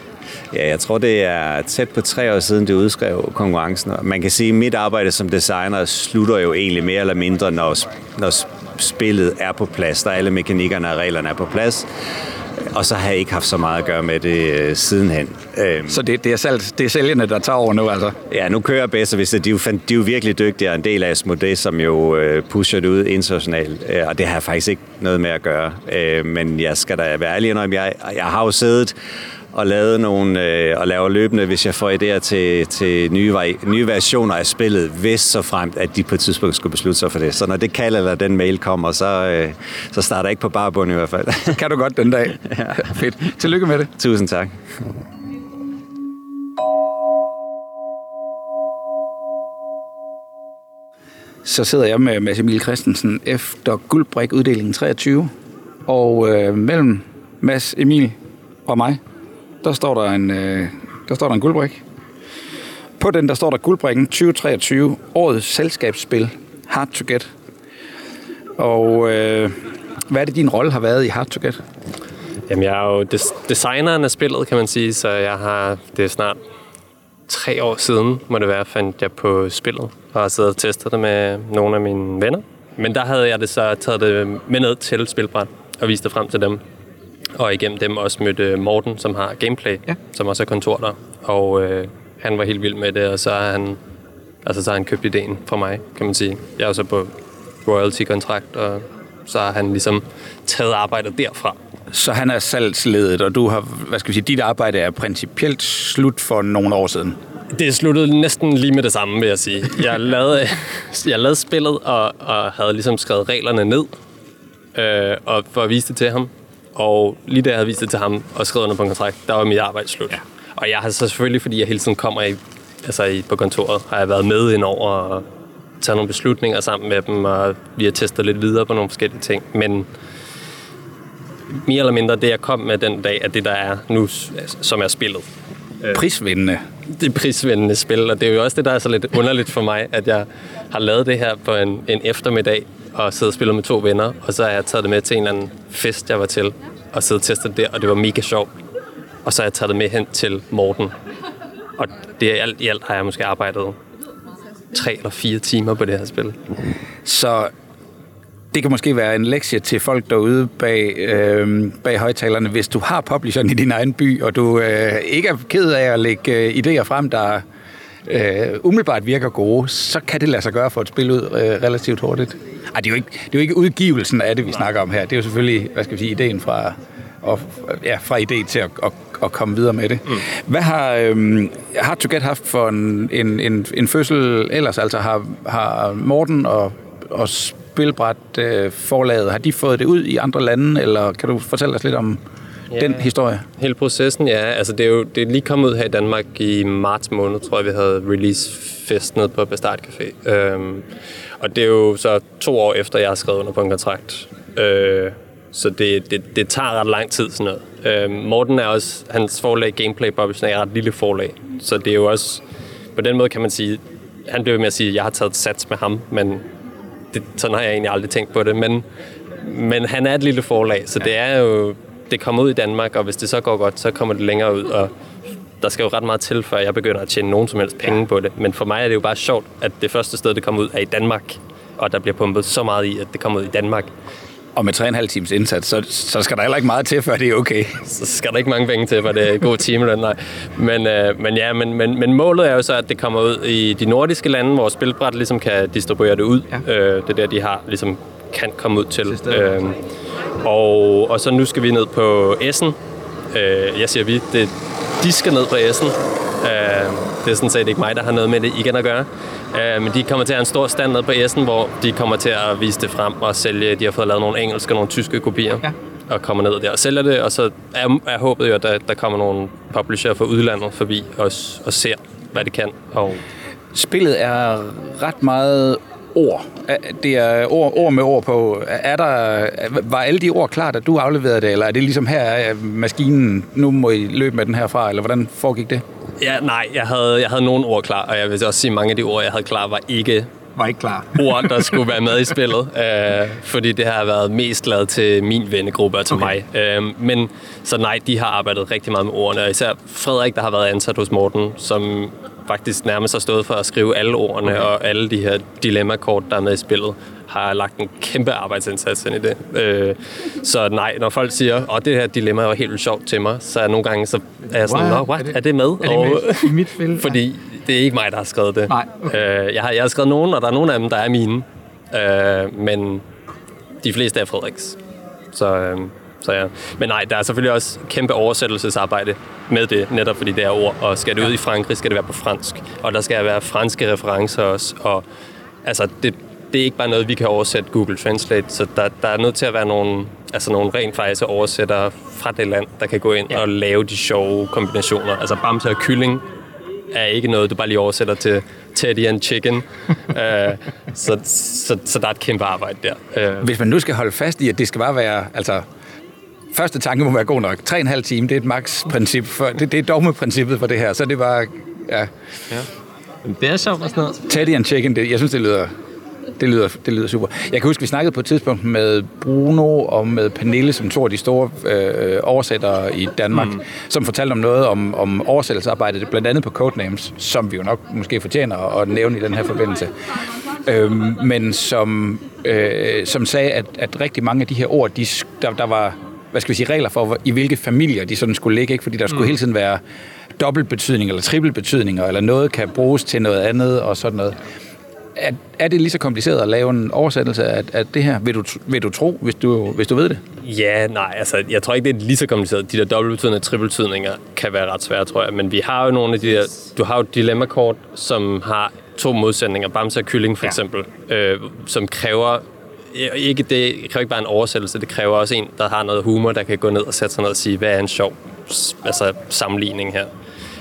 Ja, jeg tror, det er tæt på tre år siden, det udskrev konkurrencen. Man kan sige, at mit arbejde som designer slutter jo egentlig mere eller mindre, når, når spillet er på plads, der alle mekanikkerne og reglerne er på plads og så har jeg ikke haft så meget at gøre med det øh, sidenhen. Øhm. Så det, det, er selv, det er sælgerne, der tager over nu, altså? Ja, nu kører bedst, hvis det, de, er jo, de er jo virkelig dygtige, og en del af Asmodee, som jo øh, pusher det ud internationalt, øh, og det har jeg faktisk ikke noget med at gøre. Øh, men jeg skal da være ærlig om, jeg, jeg har jo siddet og lavet nogle, øh, og laver løbende, hvis jeg får idéer til, til nye, nye versioner af spillet, hvis så fremt, at de på et tidspunkt skulle beslutte sig for det. Så når det kald eller den mail kommer, så, øh, så starter jeg ikke på barbund i hvert fald. Så kan du godt den dag. ja. Fedt. Tillykke med det. Tusind tak. Så sidder jeg med Mads Emil Christensen efter Guldbrik uddelingen 23. Og øh, mellem Mads Emil og mig, der står der en, øh, der står der en guldbrik. På den der står der guldbrikken 2023, årets selskabsspil, Hard to Get. Og øh, hvad er det, din rolle har været i Hard to Get? Jamen, jeg er jo des- designeren af spillet, kan man sige, så jeg har, det er snart tre år siden, må det være, fandt jeg på spillet, og har siddet og testet det med nogle af mine venner. Men der havde jeg det så taget det med ned til spilbræt og vist det frem til dem. Og igennem dem også mødte Morten, som har gameplay, ja. som også er kontor der. Og øh, han var helt vild med det, og så har han, altså, så har han købt ideen fra mig, kan man sige. Jeg er jo så på royalty-kontrakt, og så har han ligesom taget arbejdet derfra. Så han er salgsledet, og du har, hvad skal vi sige, dit arbejde er principielt slut for nogle år siden? Det sluttede næsten lige med det samme, vil jeg sige. Jeg lavede, jeg lavede spillet og, og havde ligesom skrevet reglerne ned, øh, og for at vise det til ham. Og lige da jeg havde vist det til ham og skrevet under på en kontrakt, der var mit arbejde slut. Ja. Og jeg har så selvfølgelig, fordi jeg hele tiden kommer i, altså i, på kontoret, har jeg været med ind over og taget nogle beslutninger sammen med dem, og vi har testet lidt videre på nogle forskellige ting. Men mere eller mindre det, jeg kom med den dag, er det, der er nu, som er spillet. Prisvindende. Det prisvindende spil, og det er jo også det, der er så lidt underligt for mig, at jeg har lavet det her på en, en eftermiddag, og siddet og spillet med to venner, og så har jeg taget det med til en eller anden fest, jeg var til, og siddet og testet det, og det var mega sjovt. Og så har jeg taget det med hen til Morten. Og det er alt i alt har jeg måske arbejdet tre eller fire timer på det her spil. Så det kan måske være en lektie til folk derude bag, øh, bag højtalerne, hvis du har publisheren i din egen by, og du øh, ikke er ked af at lægge øh, idéer frem, der øh, umiddelbart virker gode, så kan det lade sig gøre for et spil ud øh, relativt hurtigt. Ej, det er, jo ikke, det er jo ikke udgivelsen af det, vi snakker om her. Det er jo selvfølgelig, hvad skal vi sige, ideen fra, og, ja, fra idé til at, at, at komme videre med det. Mm. Hvad har, øhm, har To Get haft for en, en, en, en fødsel ellers? Altså har, har Morten og, og Spilbræt øh, forlaget, har de fået det ud i andre lande, eller kan du fortælle os lidt om ja, den historie? Hele processen, ja. Altså, det er jo det er lige kommet ud her i Danmark i marts måned, tror jeg, vi havde release-fest nede på Bastard Café. Øhm, og det er jo så to år efter, jeg har skrevet under på en kontrakt. Øh, så det, det, det tager ret lang tid, sådan noget. Øh, Morten er også, hans forlag Gameplay Publishing er et ret lille forlag. Så det er jo også, på den måde kan man sige, han blev med at sige, at jeg har taget sats med ham, men det, sådan har jeg egentlig aldrig tænkt på det. Men, men han er et lille forlag, så det er jo, det kommer ud i Danmark, og hvis det så går godt, så kommer det længere ud, og der skal jo ret meget til, før jeg begynder at tjene nogen som helst penge på det. Men for mig er det jo bare sjovt, at det første sted, det kommer ud, er i Danmark, og der bliver pumpet så meget i, at det kommer ud i Danmark. Og med 3,5 times indsats, så, så skal der heller ikke meget til, før det er okay. Så skal der ikke mange penge til, for det er god timeløn, nej. Men, øh, men ja, men, men, men målet er jo så, at det kommer ud i de nordiske lande, hvor Spilbræt ligesom kan distribuere det ud. Ja. Øh, det er der, de har ligesom kan komme ud til. til øh, og, og så nu skal vi ned på Essen. Øh, jeg siger vi, det, de skal ned på Essen. Øh, det er sådan set ikke mig, der har noget med det igen at gøre. Øh, men de kommer til at have en stor stand nede på Essen, hvor de kommer til at vise det frem og sælge. De har fået lavet nogle engelske og nogle tyske kopier. Ja og kommer ned der og sælger det, og så er, er håbet jo, at der, der kommer nogle publisher fra udlandet forbi og, og ser, hvad det kan. Og Spillet er ret meget ord. Det er ord, ord med ord på. Er der, var alle de ord klart, at du afleverede det, eller er det ligesom her er maskinen, nu må I løbe med den herfra, eller hvordan foregik det? Ja, nej, jeg havde, jeg havde nogle ord klar, og jeg vil også sige, at mange af de ord, jeg havde klar, var ikke var ikke klar. ord, der skulle være med i spillet, øh, fordi det har været mest lavet til min vennegruppe og til okay. mig. Øh, men så nej, de har arbejdet rigtig meget med ordene, og især Frederik, der har været ansat hos Morten, som faktisk nærmest har stået for at skrive alle ordene okay. og alle de her dilemmakort, der er med i spillet, har lagt en kæmpe arbejdsindsats ind i det. Øh, så nej, når folk siger, at det her dilemma var helt sjovt til mig, så er nogle gange så er jeg sådan, Nå, what? Er, det, er det med? Er det med i mit spil? fordi det er ikke mig, der har skrevet det. Nej, okay. øh, jeg, har, jeg har skrevet nogen, og der er nogle af dem, der er mine. Øh, men de fleste er Frederiks. Så, øh, Så ja. Men nej, der er selvfølgelig også kæmpe oversættelsesarbejde med det, netop fordi det er ord. Og skal det ud i Frankrig, skal det være på fransk. Og der skal være franske referencer også. Og altså, det, det er ikke bare noget, vi kan oversætte Google Translate, så der, der er nødt til at være nogle, altså nogle rent faktisk oversættere fra det land, der kan gå ind ja. og lave de sjove kombinationer. Altså bamse og kylling er ikke noget, du bare lige oversætter til Teddy and Chicken. uh, så, så, så der er et kæmpe arbejde der. Uh. Hvis man nu skal holde fast i, at det skal bare være, altså første tanke må være god nok. 3,5 time, det er et max-princip. For, det, det er dogme-princippet for det her, så det bare... Ja. ja. Det er sjovt og sådan noget. Teddy and Chicken, det, jeg synes, det lyder det lyder, det lyder super. Jeg kan huske, vi snakkede på et tidspunkt med Bruno og med Pernille, som to af de store øh, oversættere i Danmark, mm. som fortalte om noget om, om oversættelsesarbejdet, blandt andet på Codenames, som vi jo nok måske fortjener at nævne i den her forbindelse. Øhm, men som, øh, som sagde, at, at rigtig mange af de her ord, de, der, der var hvad skal vi sige, regler for, i hvilke familier de sådan skulle ligge, ikke? fordi der skulle mm. hele tiden være dobbeltbetydning eller trippelbetydninger, eller noget kan bruges til noget andet og sådan noget. Er, er det lige så kompliceret at lave en oversættelse af, af det her, vil du, vil du tro, hvis du, hvis du ved det? Ja, nej, altså jeg tror ikke, det er lige så kompliceret. De der dobbeltbetydende trippelbetydninger kan være ret svære, tror jeg. Men vi har jo nogle af de der, du har jo dilemmakort, som har to modsætninger, bamse og kylling for ja. eksempel, øh, som kræver ikke det kræver ikke bare en oversættelse, det kræver også en, der har noget humor, der kan gå ned og sætte sig ned og sige, hvad er en sjov altså, sammenligning her.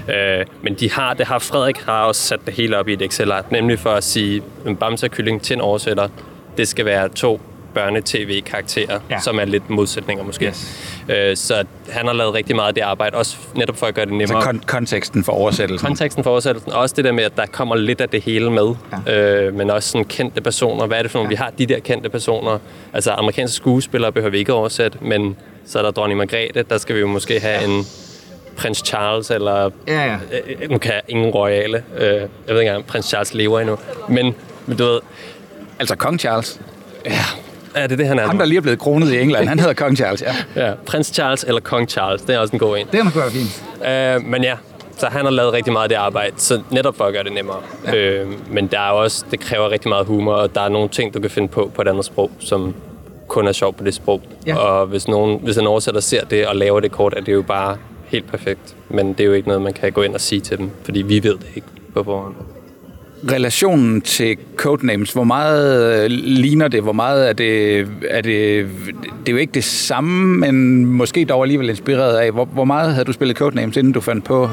Øh, men de har, det har Frederik har også sat det hele op i et excel nemlig for at sige, en bamserkylling til en oversætter, det skal være to børne-tv-karakterer, ja. som er lidt modsætninger måske. Yes. Øh, så han har lavet rigtig meget af det arbejde, også netop for at gøre det nemmere. Så kon- konteksten for oversættelsen. Konteksten for oversættelsen, og også det der med, at der kommer lidt af det hele med, ja. øh, men også sådan kendte personer. Hvad er det for nogle? Ja. Vi har de der kendte personer. Altså amerikanske skuespillere behøver vi ikke oversætte, men så er der dronning Margrethe, der skal vi jo måske have ja. en prins Charles, eller... Ja, ja. Øh, nu kan jeg ingen royale. Øh, jeg ved ikke engang, prins Charles lever endnu. Men, men du ved... Altså kong Charles? Ja, Ja, det er det, han er. Ham, der lige er blevet kronet i England, han hedder Kong Charles, ja. ja. Prins Charles eller Kong Charles, det er også en god en. Det er nok godt fint. Øh, men ja, så han har lavet rigtig meget af det arbejde, så netop for at gøre det nemmere. Ja. Øh, men der er også, det kræver rigtig meget humor, og der er nogle ting, du kan finde på på et andet sprog, som kun er sjovt på det sprog. Ja. Og hvis, nogen, hvis en oversætter ser det og laver det kort, er det jo bare helt perfekt. Men det er jo ikke noget, man kan gå ind og sige til dem, fordi vi ved det ikke på forhånd relationen til Codenames, hvor meget øh, ligner det? Hvor meget er det, er det... Det er jo ikke det samme, men måske dog alligevel inspireret af. Hvor, hvor meget havde du spillet Codenames, inden du fandt på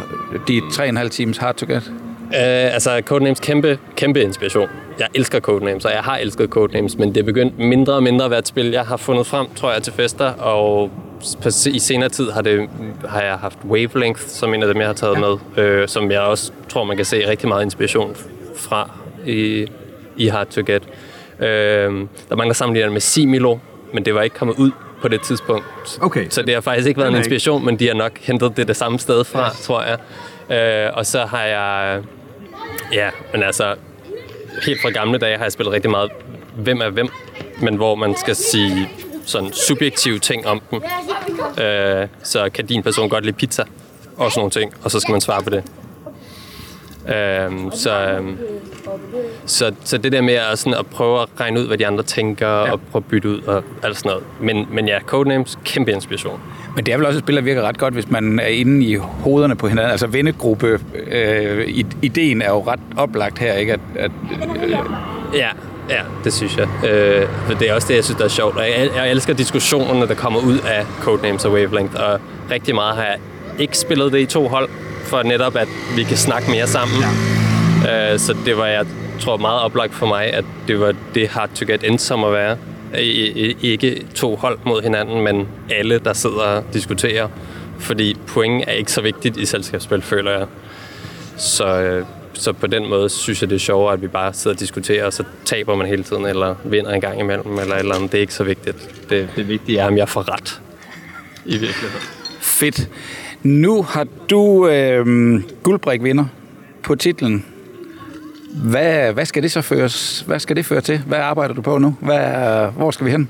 de 3,5 times Hard to Get? Uh, altså, Codenames kæmpe, kæmpe inspiration. Jeg elsker Codenames, og jeg har elsket Codenames, men det er begyndt mindre og mindre at være et spil, jeg har fundet frem, tror jeg, til fester, og i senere tid har, det, har jeg haft Wavelength som en af dem, jeg har taget ja. med, øh, som jeg også tror, man kan se rigtig meget inspiration fra i, i Hard to Get. Øh, der mangler sammenligner med Similo, men det var ikke kommet ud på det tidspunkt. Okay. Så det har faktisk ikke været en inspiration, ikke. men de har nok hentet det det samme sted fra, yes. tror jeg. Øh, og så har jeg... Ja, men altså... Helt fra gamle dage har jeg spillet rigtig meget Hvem er hvem, men hvor man skal sige sådan subjektive ting om dem. Øh, så kan din person godt lide pizza og sådan nogle ting, og så skal man svare på det. Øhm, så, øhm, så, så det der med at, sådan, at prøve at regne ud, hvad de andre tænker, ja. og prøve at bytte ud og alt sådan noget. Men, men ja, Codenames, kæmpe inspiration. Men det er vel også et spil, der virker ret godt, hvis man er inde i hovederne på hinanden. Altså vennegruppe, øh, ideen er jo ret oplagt her, ikke? At, at, øh... Ja, Ja, det synes jeg. Øh, for det er også det, jeg synes, der er sjovt. Og jeg, jeg elsker diskussionerne, der kommer ud af Codenames og Wavelength, og rigtig meget har jeg ikke spillet det i to hold, for netop, at vi kan snakke mere sammen. Ja. Øh, så det var, jeg tror, meget oplagt for mig, at det var det Hard to Get endte som at være. I, i, ikke to hold mod hinanden, men alle, der sidder og diskuterer. Fordi point er ikke så vigtigt i selskabsspil, føler jeg. Så, øh, så på den måde synes jeg, det er sjovere, at vi bare sidder og diskuterer, og så taber man hele tiden, eller vinder en gang imellem, eller et eller andet. Det er ikke så vigtigt. Det, det vigtige er, om jeg får ret i virkeligheden. Fedt. Nu har du øh, guldbrik vinder på titlen. Hvad, hvad skal det så føres? Hvad skal det føre til? Hvad arbejder du på nu? Hvad, hvor skal vi hen?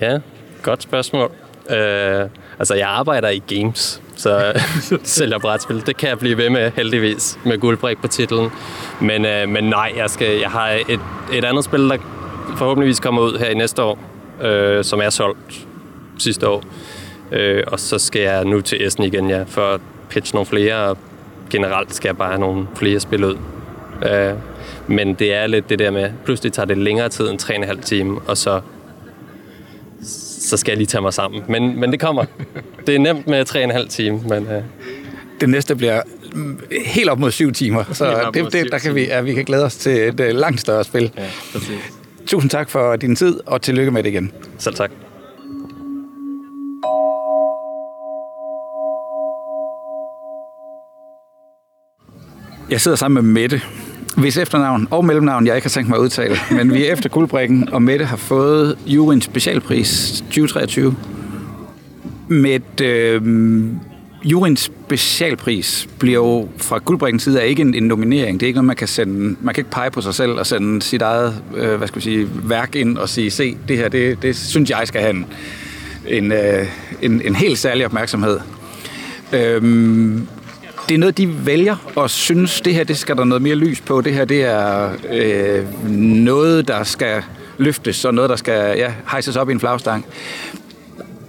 Ja, godt spørgsmål. Øh, altså, jeg arbejder i games, så sælger brætspil. Det kan jeg blive ved med, heldigvis, med guldbrik på titlen. Men, øh, men nej, jeg, skal, jeg har et, et andet spil, der forhåbentligvis kommer ud her i næste år, øh, som er solgt sidste år. Øh, og så skal jeg nu til Essen igen, ja, for at pitche nogle flere, og generelt skal jeg bare have nogle flere spil ud. Øh, men det er lidt det der med, pludselig tager det længere tid end 3,5 time, og så, så skal jeg lige tage mig sammen. Men, men det kommer. Det er nemt med 3,5 time, men... Øh, det næste bliver helt op mod syv timer, så det, det, der kan vi, ja, vi kan glæde os til et uh, langt større spil. Ja, Tusind tak for din tid, og tillykke med det igen. Selv tak. Jeg sidder sammen med Mette, hvis efternavn og mellemnavn, jeg ikke har tænkt mig at udtale. Men vi er efter guldbrikken, og Mette har fået Juryens specialpris 2023 med øh, juryens specialpris bliver jo fra guldbrikkens side ikke en, en nominering. Det er ikke noget, man kan sende. Man kan ikke pege på sig selv og sende sit eget øh, hvad skal vi sige, værk ind og sige, se, det her, det, det synes jeg skal have en, en, øh, en, en helt særlig opmærksomhed. Øhm, det er noget, de vælger og synes, det her, det skal der noget mere lys på. Det her, det er øh, noget, der skal løftes, og noget, der skal ja, hejses op i en flagstang.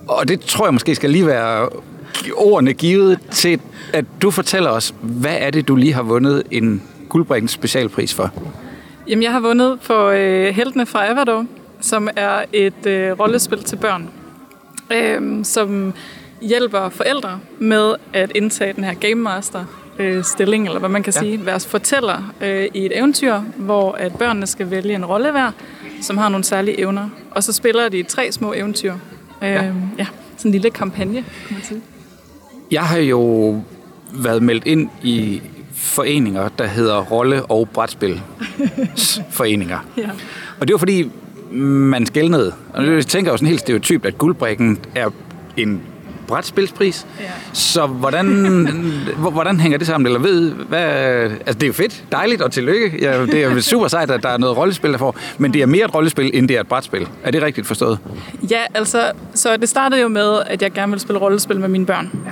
Og det tror jeg måske skal lige være ordene givet til, at du fortæller os, hvad er det, du lige har vundet en Guldbringens specialpris for? Jamen, jeg har vundet for øh, Heltene fra Avador, som er et øh, rollespil til børn, øh, som hjælper forældre med at indtage den her Game Master øh, stilling, eller hvad man kan ja. sige, være fortæller øh, i et eventyr, hvor at børnene skal vælge en rolle hver, som har nogle særlige evner. Og så spiller de tre små eventyr. Øh, ja. ja, sådan en lille kampagne, kan man sige. Jeg har jo været meldt ind i foreninger, der hedder rolle- og brætspil foreninger. ja. Og det var fordi, man skældnede. Og jeg tænker jo sådan helt stereotypt, at guldbrikken er en brætspilspris. Ja. Så hvordan, hvordan hænger det sammen? Eller ved, hvad, altså det er jo fedt, dejligt og tillykke. Ja, det er super sejt, at der er noget rollespil, der får. Men det er mere et rollespil, end det er et brætspil. Er det rigtigt forstået? Ja, altså, så det startede jo med, at jeg gerne ville spille rollespil med mine børn. Ja.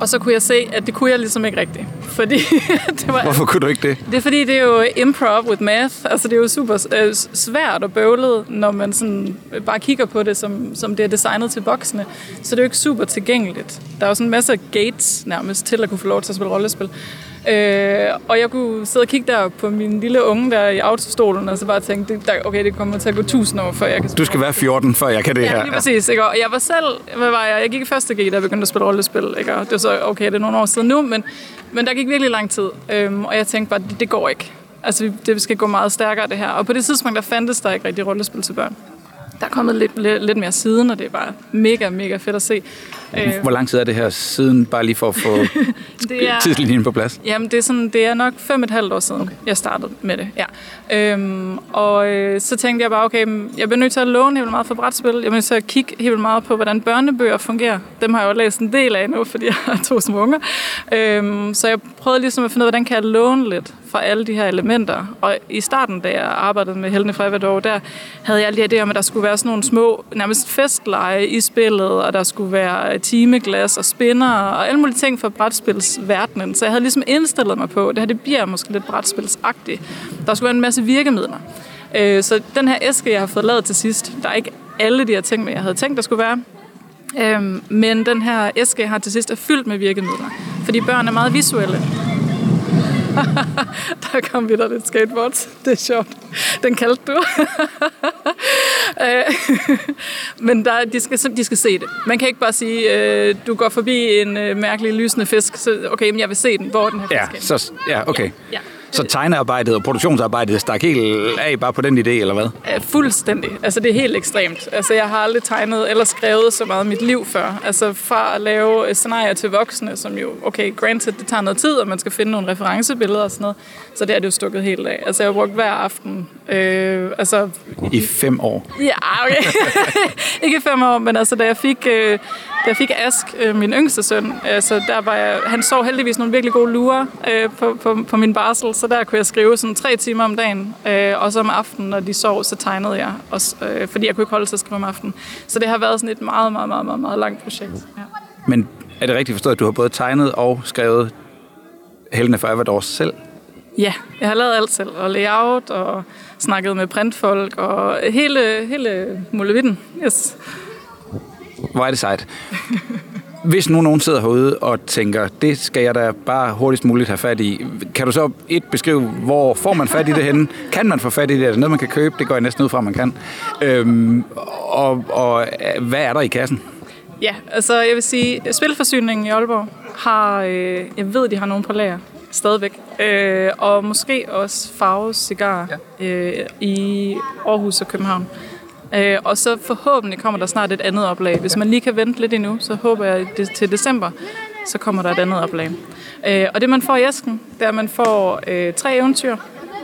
Og så kunne jeg se, at det kunne jeg ligesom ikke rigtigt. Fordi det var, Hvorfor kunne du ikke det? Det er fordi, det er jo improv with math. Altså det er jo super øh, svært og bøvlet, når man sådan bare kigger på det, som, som det er designet til voksne. Så det er jo ikke super tilgængeligt. Der er jo sådan en masse gates nærmest til at kunne få lov til at spille rollespil. Øh, og jeg kunne sidde og kigge der på min lille unge der i autostolen, og så bare tænke, det, der, okay, det kommer til at gå tusind år, før jeg kan Du skal være 14, før jeg kan det ja, her. Ja, lige præcis. Ikke? Og jeg var selv, hvad var jeg? Jeg gik i første G, da jeg begyndte at spille rollespil. Ikke? Og det var så, okay, det er nogle år siden nu, men, men der gik virkelig lang tid. Øhm, og jeg tænkte bare, det, det går ikke. Altså, det skal gå meget stærkere, det her. Og på det tidspunkt, der fandtes der ikke rigtig rollespil til børn. Der er kommet lidt, lidt, lidt mere siden, og det er bare mega, mega fedt at se. Øh, Hvor lang tid er det her siden, bare lige for at få det er, tidslinjen på plads? Jamen, det er, sådan, det er nok fem et halvt år siden, okay. jeg startede med det. Ja. Øhm, og øh, så tænkte jeg bare, okay, jeg bliver nødt til at låne helt meget for brætspil. Jeg bliver nødt til at kigge helt meget på, hvordan børnebøger fungerer. Dem har jeg jo læst en del af nu, fordi jeg har to små unger. Øhm, så jeg prøvede ligesom at finde ud af, hvordan kan jeg låne lidt fra alle de her elementer. Og i starten, da jeg arbejdede med Helene fra der havde jeg alle de her idéer om, at der skulle være sådan nogle små, nærmest festleje i spillet, og der skulle være timeglas og spinner og alle mulige ting for brætspilsverdenen. Så jeg havde ligesom indstillet mig på, at det her det bliver måske lidt brætspilsagtigt. Der skulle være en masse virkemidler. Øh, så den her æske, jeg har fået lavet til sidst, der er ikke alle de her ting, jeg havde tænkt, der skulle være. Øhm, men den her æske, jeg har til sidst, er fyldt med virkemidler. Fordi børn er meget visuelle. der kom vi der lidt skateboard. Det er sjovt. Den kaldte du. Øh, men der, de, skal, de skal se det. Man kan ikke bare sige, øh, du går forbi en øh, mærkelig lysende fisk, så okay, men jeg vil se den. Hvor den her fisk ja, så, ja, okay. Ja, ja. Så tegnearbejdet og produktionsarbejdet stak helt af bare på den idé, eller hvad? Ja, fuldstændig. Altså, det er helt ekstremt. Altså, jeg har aldrig tegnet eller skrevet så meget i mit liv før. Altså, fra at lave scenarier til voksne, som jo, okay, granted, det tager noget tid, og man skal finde nogle referencebilleder og sådan noget. Så det er det jo stukket helt af. Altså, jeg har brugt hver aften. Øh, altså, I fem år? Ja, okay. Ikke fem år, men altså, da jeg fik, øh, da jeg fik Ask, øh, min yngste søn, altså, der var jeg, han så heldigvis nogle virkelig gode lurer øh, på, på, på min barsel, så der kunne jeg skrive sådan tre timer om dagen, øh, og så om aftenen, når de sov, så tegnede jeg, også, øh, fordi jeg kunne ikke holde til at skrive om aftenen. Så det har været sådan et meget, meget, meget, meget, meget langt projekt. Ja. Men er det rigtigt forstået, at du har både tegnet og skrevet Helene for Everdors selv? Ja, jeg har lavet alt selv, og layout, og snakket med printfolk, og hele, hele muligheden. Yes. Hvor er det sejt. Hvis nu nogen sidder herude og tænker, det skal jeg da bare hurtigst muligt have fat i, kan du så et beskrive, hvor får man fat i det henne? Kan man få fat i det? Er det noget, man kan købe? Det går jeg næsten ud fra, man kan. Øhm, og, og hvad er der i kassen? Ja, altså jeg vil sige, Spilforsyningen i Aalborg har, øh, jeg ved, de har nogen på lager stadigvæk. Øh, og måske også Farves Cigar ja. øh, i Aarhus og København. Øh, Øh, og så forhåbentlig kommer der snart et andet oplag. Hvis man lige kan vente lidt endnu, så håber jeg at til december, så kommer der et andet oplag. Øh, og det man får i æsken, det er, at man får øh, tre eventyr,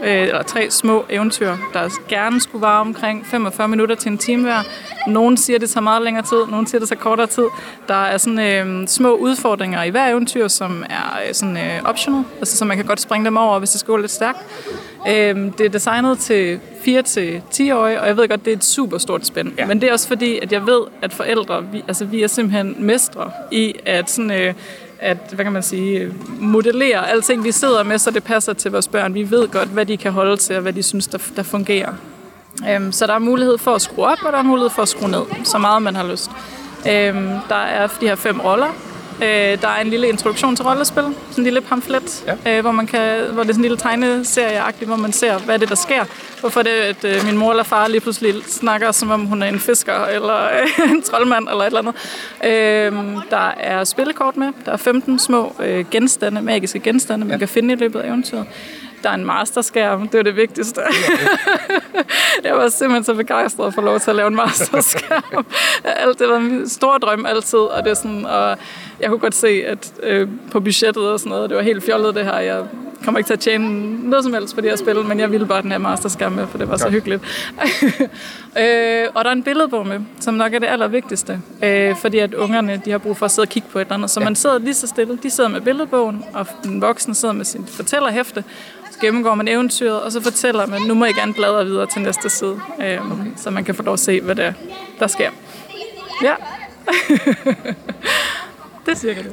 øh, eller tre små eventyr, der gerne skulle vare omkring 45 minutter til en time hver. Nogle siger, det tager meget længere tid, nogle siger, det tager kortere tid. Der er sådan øh, små udfordringer i hver eventyr, som er øh, sådan øh, optional, altså så man kan godt springe dem over, hvis det skal gå lidt stærkt. Øh, det er designet til 4-10-årige, og jeg ved godt, det er et super stort spænd. Ja. Men det er også fordi, at jeg ved, at forældre, vi, altså vi er simpelthen mestre i at sådan... Øh, at, hvad kan man sige, modellere alting, vi sidder med, så det passer til vores børn. Vi ved godt, hvad de kan holde til, og hvad de synes, der, der fungerer. Øhm, så der er mulighed for at skrue op, og der er mulighed for at skrue ned, så meget man har lyst. Øhm, der er de her fem roller, Øh, der er en lille introduktion til rollespil, sådan en lille pamflet, ja. øh, hvor, man kan, hvor det er sådan en lille tegneserie hvor man ser, hvad det der sker. Hvorfor det at øh, min mor eller far lige pludselig snakker, som om hun er en fisker, eller øh, en troldmand, eller et eller andet. Øh, der er spillekort med, der er 15 små øh, genstande, magiske genstande, man ja. kan finde i løbet af eventyret der er en masterskærm. Det er det vigtigste. jeg var simpelthen så begejstret for lov til at lave en masterskærm. Alt det var en stor drøm altid, og det er sådan, og jeg kunne godt se, at øh, på budgettet og sådan noget, det var helt fjollet det her. Jeg kommer ikke til at tjene noget som helst for det her spil, men jeg ville bare den her masterskærm med, for det var så hyggeligt. øh, og der er en billedbog med, som nok er det allervigtigste, øh, fordi at ungerne de har brug for at sidde og kigge på et eller andet. Så man sidder lige så stille, de sidder med billedbogen, og den voksne sidder med sin fortællerhæfte, så gennemgår man eventyret, og så fortæller man, nu må I gerne bladre videre til næste side, øh, så man kan få lov at se, hvad der, der sker. Ja. det er cirka det.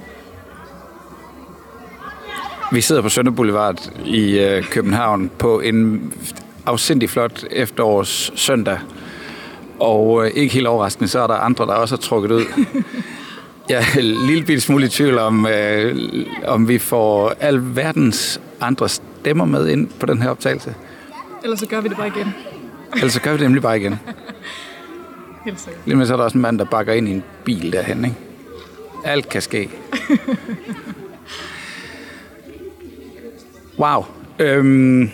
Vi sidder på Sønder Boulevard i øh, København på en afsindig flot efterårs søndag. Og øh, ikke helt overraskende, så er der andre, der også har trukket ud. Jeg er en lille smule i tvivl om, øh, om vi får al verdens andre stemmer med ind på den her optagelse. Ellers så gør vi det bare igen. Ellers så gør vi det nemlig bare igen. Helt sikkert. Lige med så er der også en mand, der bakker ind i en bil derhen, ikke? Alt kan ske. Wow. Øhm,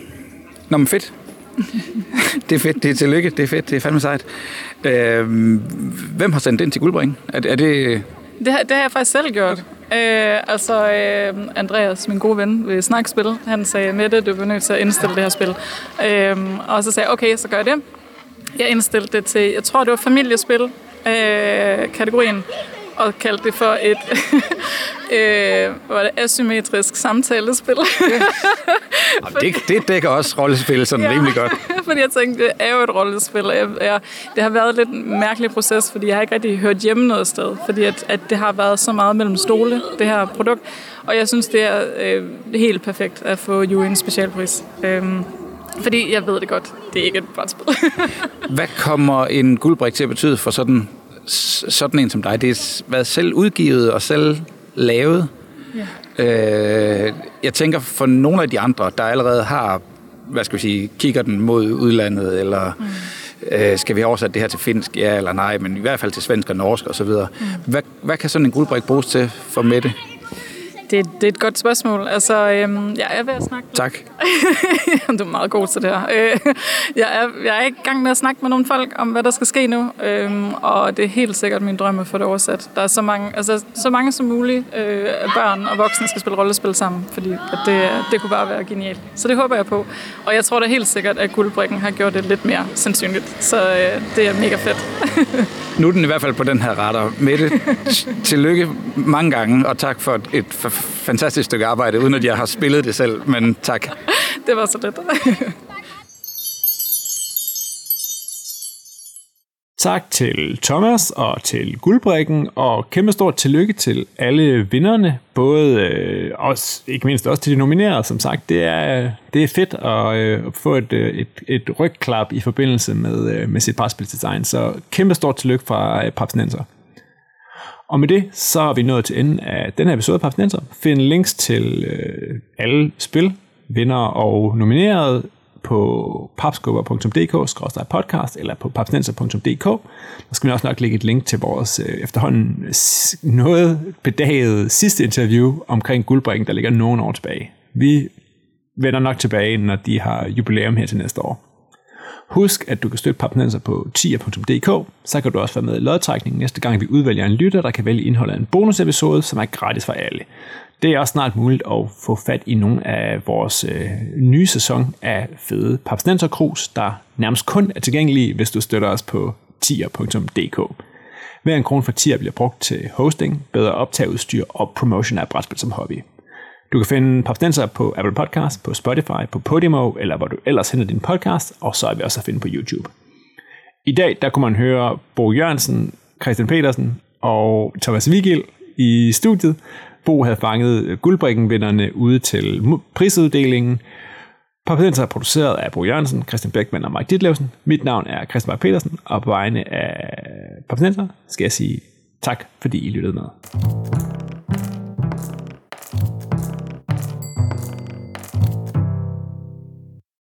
nå, men fedt. det er fedt, det er tillykke, det er fedt, det er fandme sejt. Øhm, hvem har sendt den til Guldbring? Er, er det... Det har, det har jeg faktisk selv gjort. Øh, altså, øh, Andreas, min gode ven ved Snakspil, han sagde, Mette, du er nødt til at indstille det her spil. Øh, og så sagde jeg, okay, så gør jeg det. Jeg indstillede det til, jeg tror, det var familiespil, øh, kategorien og kaldte det for et øh, var det asymmetrisk samtalespil. ja. det, det dækker også rollespil sådan ja, rimelig godt. fordi jeg tænkte, det er jo et rollespil. Jeg, jeg, det har været lidt en mærkelig proces, fordi jeg har ikke rigtig hørt hjemme noget sted. Fordi at, at det har været så meget mellem stole, det her produkt. Og jeg synes, det er øh, helt perfekt at få en specialpris. Øhm, fordi jeg ved det godt, det er ikke et brætspil. Hvad kommer en guldbrik til at betyde for sådan sådan en som dig, det er været selv udgivet og selv lavet. Ja. Øh, jeg tænker for nogle af de andre, der allerede har, hvad skal vi sige, kigger den mod udlandet, eller mm. øh, skal vi oversætte det her til finsk, ja eller nej, men i hvert fald til svensk og norsk osv. Mm. Hvad, hvad kan sådan en guldbrik bruges til for Mette? Det, det er et godt spørgsmål. Altså, øhm, jeg er ved at snakke... Tak. du er meget god til det her. Øh, jeg, er, jeg er i gang med at snakke med nogle folk om, hvad der skal ske nu, øhm, og det er helt sikkert min drøm at få det oversat. Der er så mange, altså, så mange som muligt øh, børn og voksne skal spille rollespil sammen, fordi at det, det kunne bare være genialt. Så det håber jeg på. Og jeg tror da helt sikkert, at guldbrikken har gjort det lidt mere sandsynligt. Så øh, det er mega fedt. nu er den i hvert fald på den her retter. Mette, tillykke mange gange, og tak for et fantastisk stykke arbejde, uden at jeg har spillet det selv, men tak. det var så lidt. Tak til Thomas og til Guldbrikken, og kæmpe stort tillykke til alle vinderne, både øh, også, ikke mindst også til de nominerede, som sagt. Det er, det er fedt at, øh, få et, øh, et, et rygklap i forbindelse med, øh, med sit brætspilsdesign, så kæmpe stort tillykke fra øh, Papsnenser. Og med det, så er vi nået til enden af den her episode af Papsnenser. Find links til øh, alle spil, vinder og nomineret på papskubber.dk-podcast eller på papsnenser.dk. Der skal vi også nok lægge et link til vores øh, efterhånden noget bedaget sidste interview omkring guldbringen, der ligger nogle år tilbage. Vi vender nok tilbage, når de har jubilæum her til næste år. Husk, at du kan støtte Papnenser på tier.dk, så kan du også være med i lodtrækningen næste gang, vi udvælger en lytter, der kan vælge indholdet af en bonusepisode, som er gratis for alle. Det er også snart muligt at få fat i nogle af vores øh, nye sæson af fede Papsnenser Krus, der nærmest kun er tilgængelige, hvis du støtter os på tier.dk. Hver en krone for tier bliver brugt til hosting, bedre optageudstyr og promotion af brætspil som hobby. Du kan finde Papstenser på Apple Podcast, på Spotify, på Podimo, eller hvor du ellers henter din podcast, og så er vi også at finde på YouTube. I dag, der kunne man høre Bo Jørgensen, Christian Petersen og Thomas Vigil i studiet. Bo havde fanget guldbrikkenvinderne ude til prisuddelingen. Papstenser er produceret af Bo Jørgensen, Christian Bækman og Mike Ditlevsen. Mit navn er Christian Mark Petersen, og på vegne af Papstenser skal jeg sige tak, fordi I lyttede med.